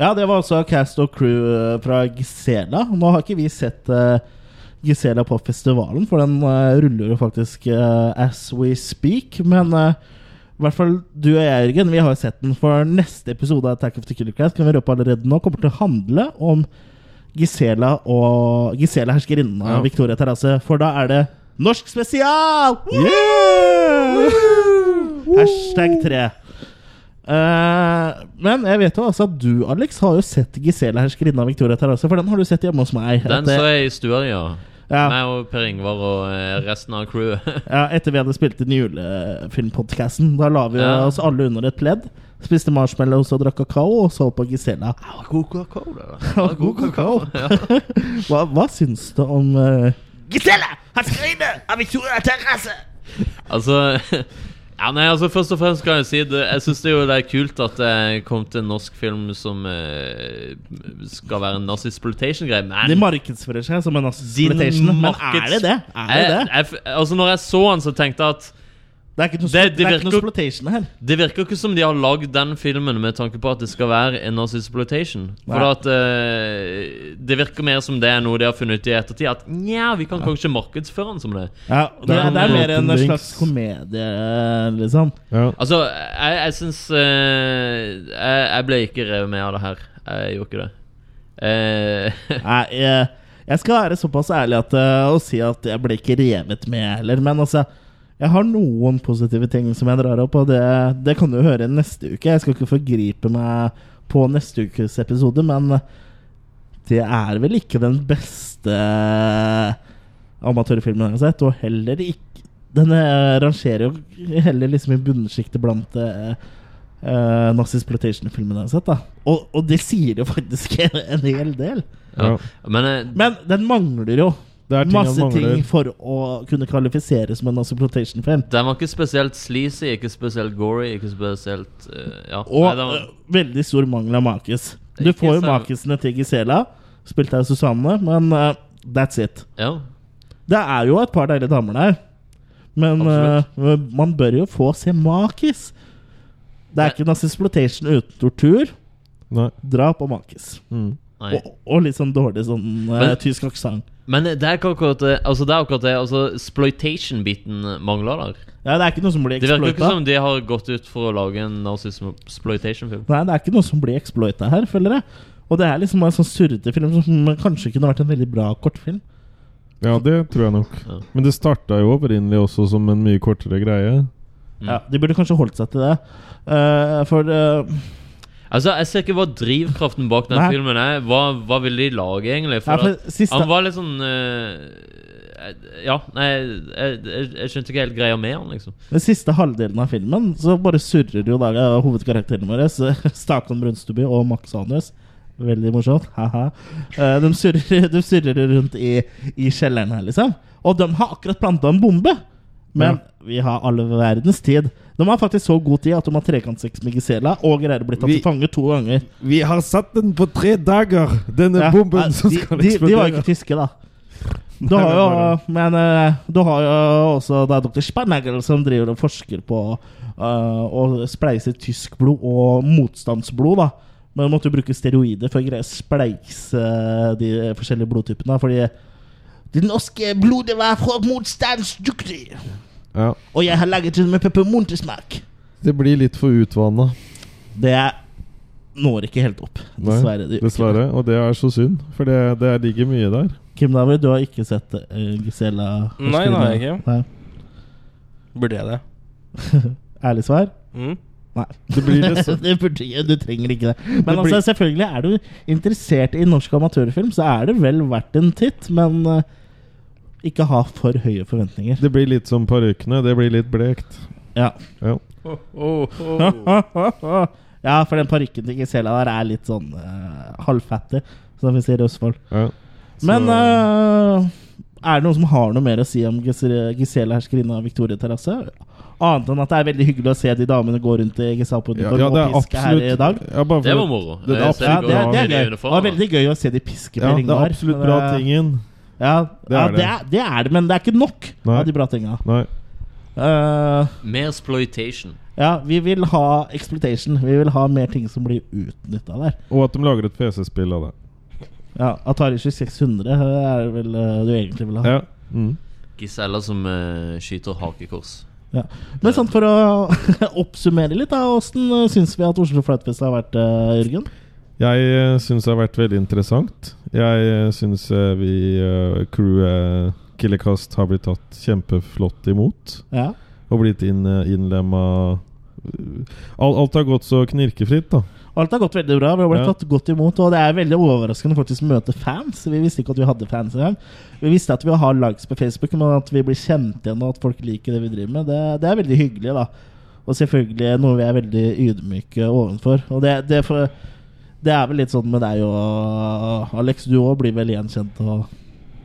Ja, det var også Cast og Crew eh, fra Gisela. Nå har ikke vi sett uh, Gisela på festivalen, for den uh, ruller jo faktisk uh, as we speak. Men i hvert fall du og jeg, Jørgen, vi har jo sett den. For neste episode av Attack of the Killer Class kan vi røpe allerede nå kommer til å handle om Gisela og Gisela herskerinnen av Ja. Victoria Terrasse. For da er det norsk spesial! Hashtag 3. Uh, men jeg vet jo altså at du, Alex, har jo sett Gisela herskerinne av Victoria Terrasse. For den har du sett hjemme hos meg. Den så jeg i stua, ja. Ja. Meg og Per Ingvar og eh, resten av crewet. Ja, etter vi hadde spilt inn julefilmpodkasten. Da la vi Ja. oss alle under et pledd. Spiste marshmallows og drakk kakao, og så på Gisela. God kakao, det God kakao. hva, hva syns du om uh, Gisela! Herskerinne av Victoria Terrasse! Altså Ja, nei, altså Først og fremst kan jeg si det, Jeg syns det, det er kult at det kom til en norsk film som eh, skal være en nazi-exploitation-greie. Men De markedsfører seg som en nazi-exploitation, men er det det? Er det det? Jeg, jeg, altså Når jeg så den, så tenkte jeg at Det er ikke noe, det, det er ikke virker, noe exploitation her. det virker ikke som de har lagd den filmen med tanke på at det skal være en nazi-exploitation. For at uh, Det virker mer som det er noe de har funnet ut i ettertid. At nja, vi kan kanskje markedsføre den som det. Ja, det, er- det er mer en slags komedie, liksom. Altså, jeg, jeg syns uh, jeg, jeg ble ikke revet med av det her. Jeg gjorde ikke det. Uh, Nei, jeg, jeg skal være såpass ærlig at, å si at jeg ble ikke revet med heller. Men altså, jeg har noen positive ting som jeg drar opp, og det, det kan du høre neste uke. Jeg skal ikke forgripe meg på neste ukes episode, men det er vel ikke den beste amatørfilmen jeg har sett, og heller ikke Den eh, rangerer jo heller liksom i bunnsjiktet blant uh, Nazi-exploitation-filmene jeg har sett. da og, og det sier jo faktisk en hel del. Ja. Men, eh, Men den mangler jo ting masse ting for å kunne kvalifisere som en nazi-exploitation-film. Den var ikke spesielt sleazy, ikke spesielt gory, ikke spesielt uh, Ja. Og Nei, var- øh, veldig stor mangel av makis. Du får jo makisene til Gisela, spilt av Susanne, men uh, that's it. Ja. Det er jo et par deilige damer der, men uh, man bør jo få se makis. Det er ikke nazi-exploitation uten tortur, Nei. drap og makis. Mm. Og, og litt sånn dårlig sånn uh, Men- tysk aksent. Men det er ikke akkurat det. Altså, det er akkurat det. Altså, exploitation-biten mangler der. Ja, det er ikke noe som blir Det virker ikke som de har gått ut for å lage en nazi-exploitation-film. Nei, det er ikke noe som blir exploita her, føler jeg. Og det er liksom en sånn surrete film som kanskje kunne vært en veldig bra kortfilm. Ja, det tror jeg nok. Men det starta jo opprinnelig også som en mye kortere greie. Ja, De burde kanskje holdt seg til det. Uh, for eh, Altså, Jeg ser ikke hva drivkraften bak den Nei. filmen er. Hva, hva vil de lage, egentlig? For, Nei, for at siste- Han var litt sånn uh, Ja, nei, jeg, jeg, jeg skjønte ikke helt greia med han, liksom. den siste halvdelen av filmen så bare surrer jo da eh, hovedkarakterene våre, Stakan Brunstuby og Max Anus. Veldig morsomt. Ha-ha. de, surrer, de surrer rundt i, i kjelleren her, liksom. Og de har akkurat planta en bombe! Men vi har all verdens tid. De har faktisk så god tid at de har trekantsex med Gisela og greier å bli tatt til fange to ganger. Vi har satt den på tre dager, denne Ja, bomben ja, som de, skal de, de var ikke tyske, da. Du har jo, men eh, du har jo også da dr. Spanagel som driver og forsker på uh, å spleise tysk blod og motstandsblod. da Men du måtte jo bruke steroider for å greie å spleise de forskjellige blodtypene. Fordi det norske blodet var for motstandsdyktig. Ja. Og jeg har laget den med peppermontesmak. Det blir litt for utvanna. Det når ikke helt opp. Dessverre. Nei, dessverre. Og det er så synd, for det, det ligger mye der. Kim David, du har ikke sett uh, Gisela? Nei, nei, ikke. Nei. Burde jeg det? Ærlig svar? Mm. Nei. Det blir det så- burde, du trenger ikke det. Men Det blir- altså, selvfølgelig er du interessert i norsk amatørfilm, så er det vel verdt en titt, men eh, ikke ha for høye forventninger. Det blir litt som parykkene. Det blir litt blekt. Ja. Ja. ja, for den parykken til Gisela der er litt sånn uh, halvfattig, som vi sier i Østfold. Ja. Men eh, er det noen som har noe mer å si om Gisela herskerinne av Victoria terrasse? Annet enn at det er veldig hyggelig å se de damene gå rundt i Gestapo-uniform Ja, ja, og piske her i dag. ja, bare for- Det var moro. Det, er det det, det er var veldig gøy å se de piske Ja, her det er absolutt bra tingen. Ja, Det ja er det, det. er, det er det, men det er ikke nok Nei. av de bra tinga. Eh, Mer exploitation. ja, vi vil ha exploitation. Vi vil ha mer ting som blir utnytta der. Og at de lager et PC-spill av det. Ja, Atari 2600 er det vel uh, du egentlig vil ha. Ja. Mm. Gisela som uh, skyter hakekors. Ja. Men sånn for å oppsummere litt, da åssen uh, syns vi at Oslo Flightfest har vært, uh, Jørgen? Jeg uh, syns det har vært veldig interessant. Jeg uh, syns uh, vi, uh, crewet Killercast, har blitt tatt kjempeflott imot. Ja. Og blitt inn, innlemma Alt, alt har gått så knirkefritt, da. Alt har gått veldig bra. Vi har blitt Ja. tatt godt imot. Og det er veldig overraskende faktisk å møte fans. Vi visste ikke at vi hadde fans engang. Vi visste at vi har likes på Facebook, men at vi blir kjent igjen, og at folk liker det vi driver med, det, det er veldig hyggelig. da Og selvfølgelig noe vi er veldig ydmyke overfor. Og det, det, for, det er vel litt sånn med deg og Alex. Du òg blir vel gjenkjent.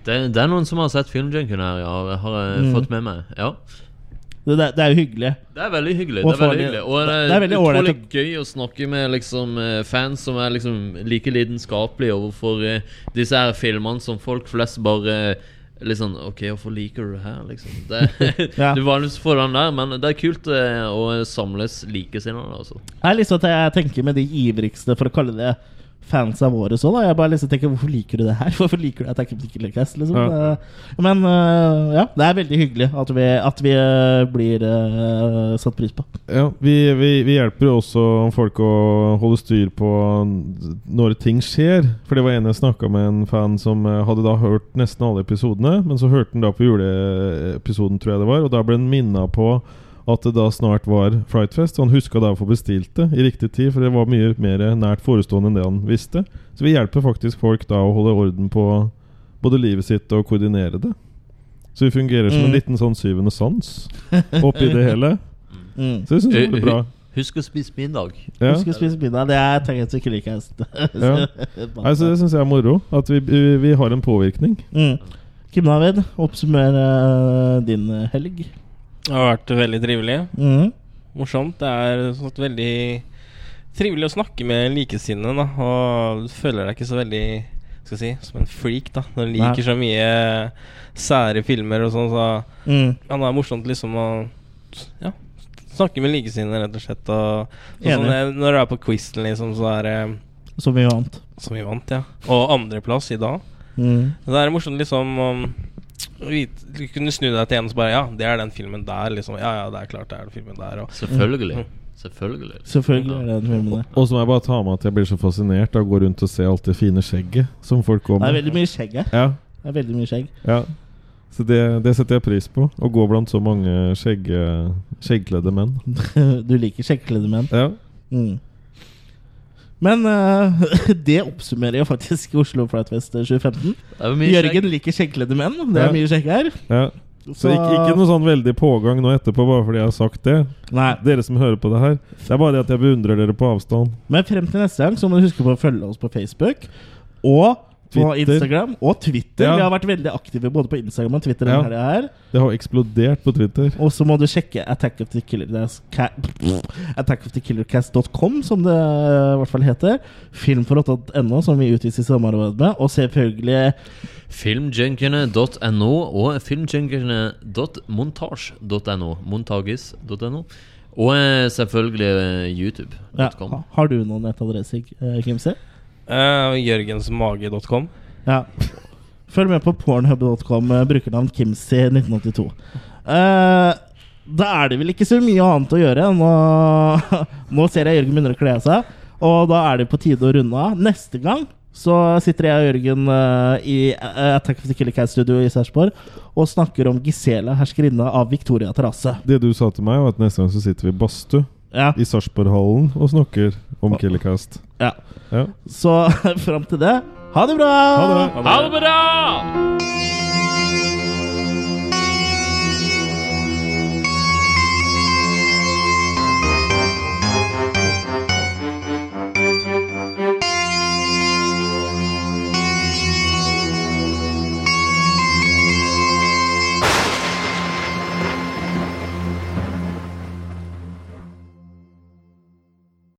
Det, det er noen som har sett Filmjunkien her, ja. Har jeg Mm. fått med meg. Ja. det, det, er jo hyggelig. Det er veldig hyggelig. Og det er veldig hyggelig Og det det er veldig utrolig gøy å snakke med liksom eh, fans som er liksom like lidenskapelige overfor eh, disse her filmene som folk flest bare Litt sånn OK, hvorfor liker du det her, liksom? Det, Ja. Du vanligvis får den der, men det er kult eh, å samles likesinnede, altså. Det er liksom at jeg tenker med de ivrigste, for å kalle det fansa våre så, da. Jeg bare liksom tenker Hvorfor liker du det her? Hvorfor liker du Attack of the Killer Cast? Liksom? Ja. Eh, Men eh, ja, det er veldig hyggelig at vi, at vi eh, blir uh, satt pris på. Ja, vi, vi, vi hjelper jo også folk å holde styr på når ting skjer. For det var en jeg snakka med en fan som hadde da hørt nesten alle episodene. Men så hørte han da på juleepisoden, tror jeg det var, og da ble han minna på at det da snart var Frightfest. Og han huska da å få bestilt det i riktig tid, for det var mye mer nært forestående enn det han visste. Så vi hjelper faktisk folk da å holde orden på både livet sitt og koordinere det. Så vi fungerer som en Mm. liten sånn syvende sans oppi det hele. Mm. Så jeg syns det var bra. Husk å spise middag. Ja. Husk å spise middag. Det er the Killer Ja. Altså, det syns jeg er moro. At vi, vi, vi har en påvirkning. Mm. Kim David, oppsummer uh, din helg. Det har vært veldig trivelig. Mm. Morsomt. Det er sånn veldig trivelig å snakke med likesinnede, da. Og du føler deg ikke så veldig skal si, som en freak, da. Når du liker Nei. så mye sære filmer og sånn, så Mm. ja, det er morsomt liksom å ja, snakke med likesinnede, rett og slett. Og, sånn, som det- når du er på quizen, liksom, så er det Som vi vant. Som vi vant, ja. Og andreplass i dag. Mm. Det er morsomt liksom å vite- Du kunne snu deg til en som bare Ja, det er den filmen der, liksom. Ja, ja, det er klart det er den filmen der. Og, Selvfølgelig. Mm. Selvfølgelig. Selvfølgelig er det den filmen der. Og så må jeg bare ta med at jeg blir så fascinert av å gå rundt og se alt det fine skjegget som folk går Det er veldig mye skjegg her. Ja. Det er veldig mye skjegg. ja. Så det, det setter jeg pris på. Å gå blant så mange skjegg, skjeggkledde menn. du liker skjeggkledde menn? Ja. Mm. Men uh, det oppsummerer jo faktisk Oslo Flightfest 2015. Det er Jørgen skjegg. liker skjeggkledde menn. Det er Ja. mye skjegg her. Ja. Så ikke, ikke noe sånn veldig pågang nå etterpå, bare fordi jeg har sagt det. Nei. Dere som hører på det her. Det er bare det at jeg beundrer dere på avstand. Men frem til neste gang så må du huske på å følge oss på Facebook og på Instagram og Twitter. Ja. Vi har vært veldig aktive både på Instagram og Twitter Ja. her. Det har eksplodert på Twitter. Og så må du sjekke Attack of the Killer Ca- Attack of the Killercast.com, som det i hvert fall heter. Filmfor8.no, som vi utviser i samarbeid med. Og selvfølgelig Filmjunkiene.no og filmjunkiene.montasj.no. Montagis.no. Og eh, selvfølgelig YouTube.com. ja, youtube.com. Har du noen nettadresser, eh, Eh, uh, Jørgensmage.com. Ja. Følg med på pornhub.com, eh, brukernavn Kimsey 1982 Uh, da er det vel ikke så mye annet å gjøre. Nå, nå ser jeg Jørgen begynner å kle seg, og da er det på tide å runde av. Neste gang så sitter jeg og Jørgen uh, i uh, Attack of the Killer Cat-studio i Sarpsborg og snakker om Gisela, herskerinne av Victoria Terrasse. Det du sa til meg, var at neste gang så sitter vi i badstue ja. i Sarpsborghallen og snakker om Killercast. Ja. ja. Så fram til det ha det bra! Ha det bra! Ha det bra!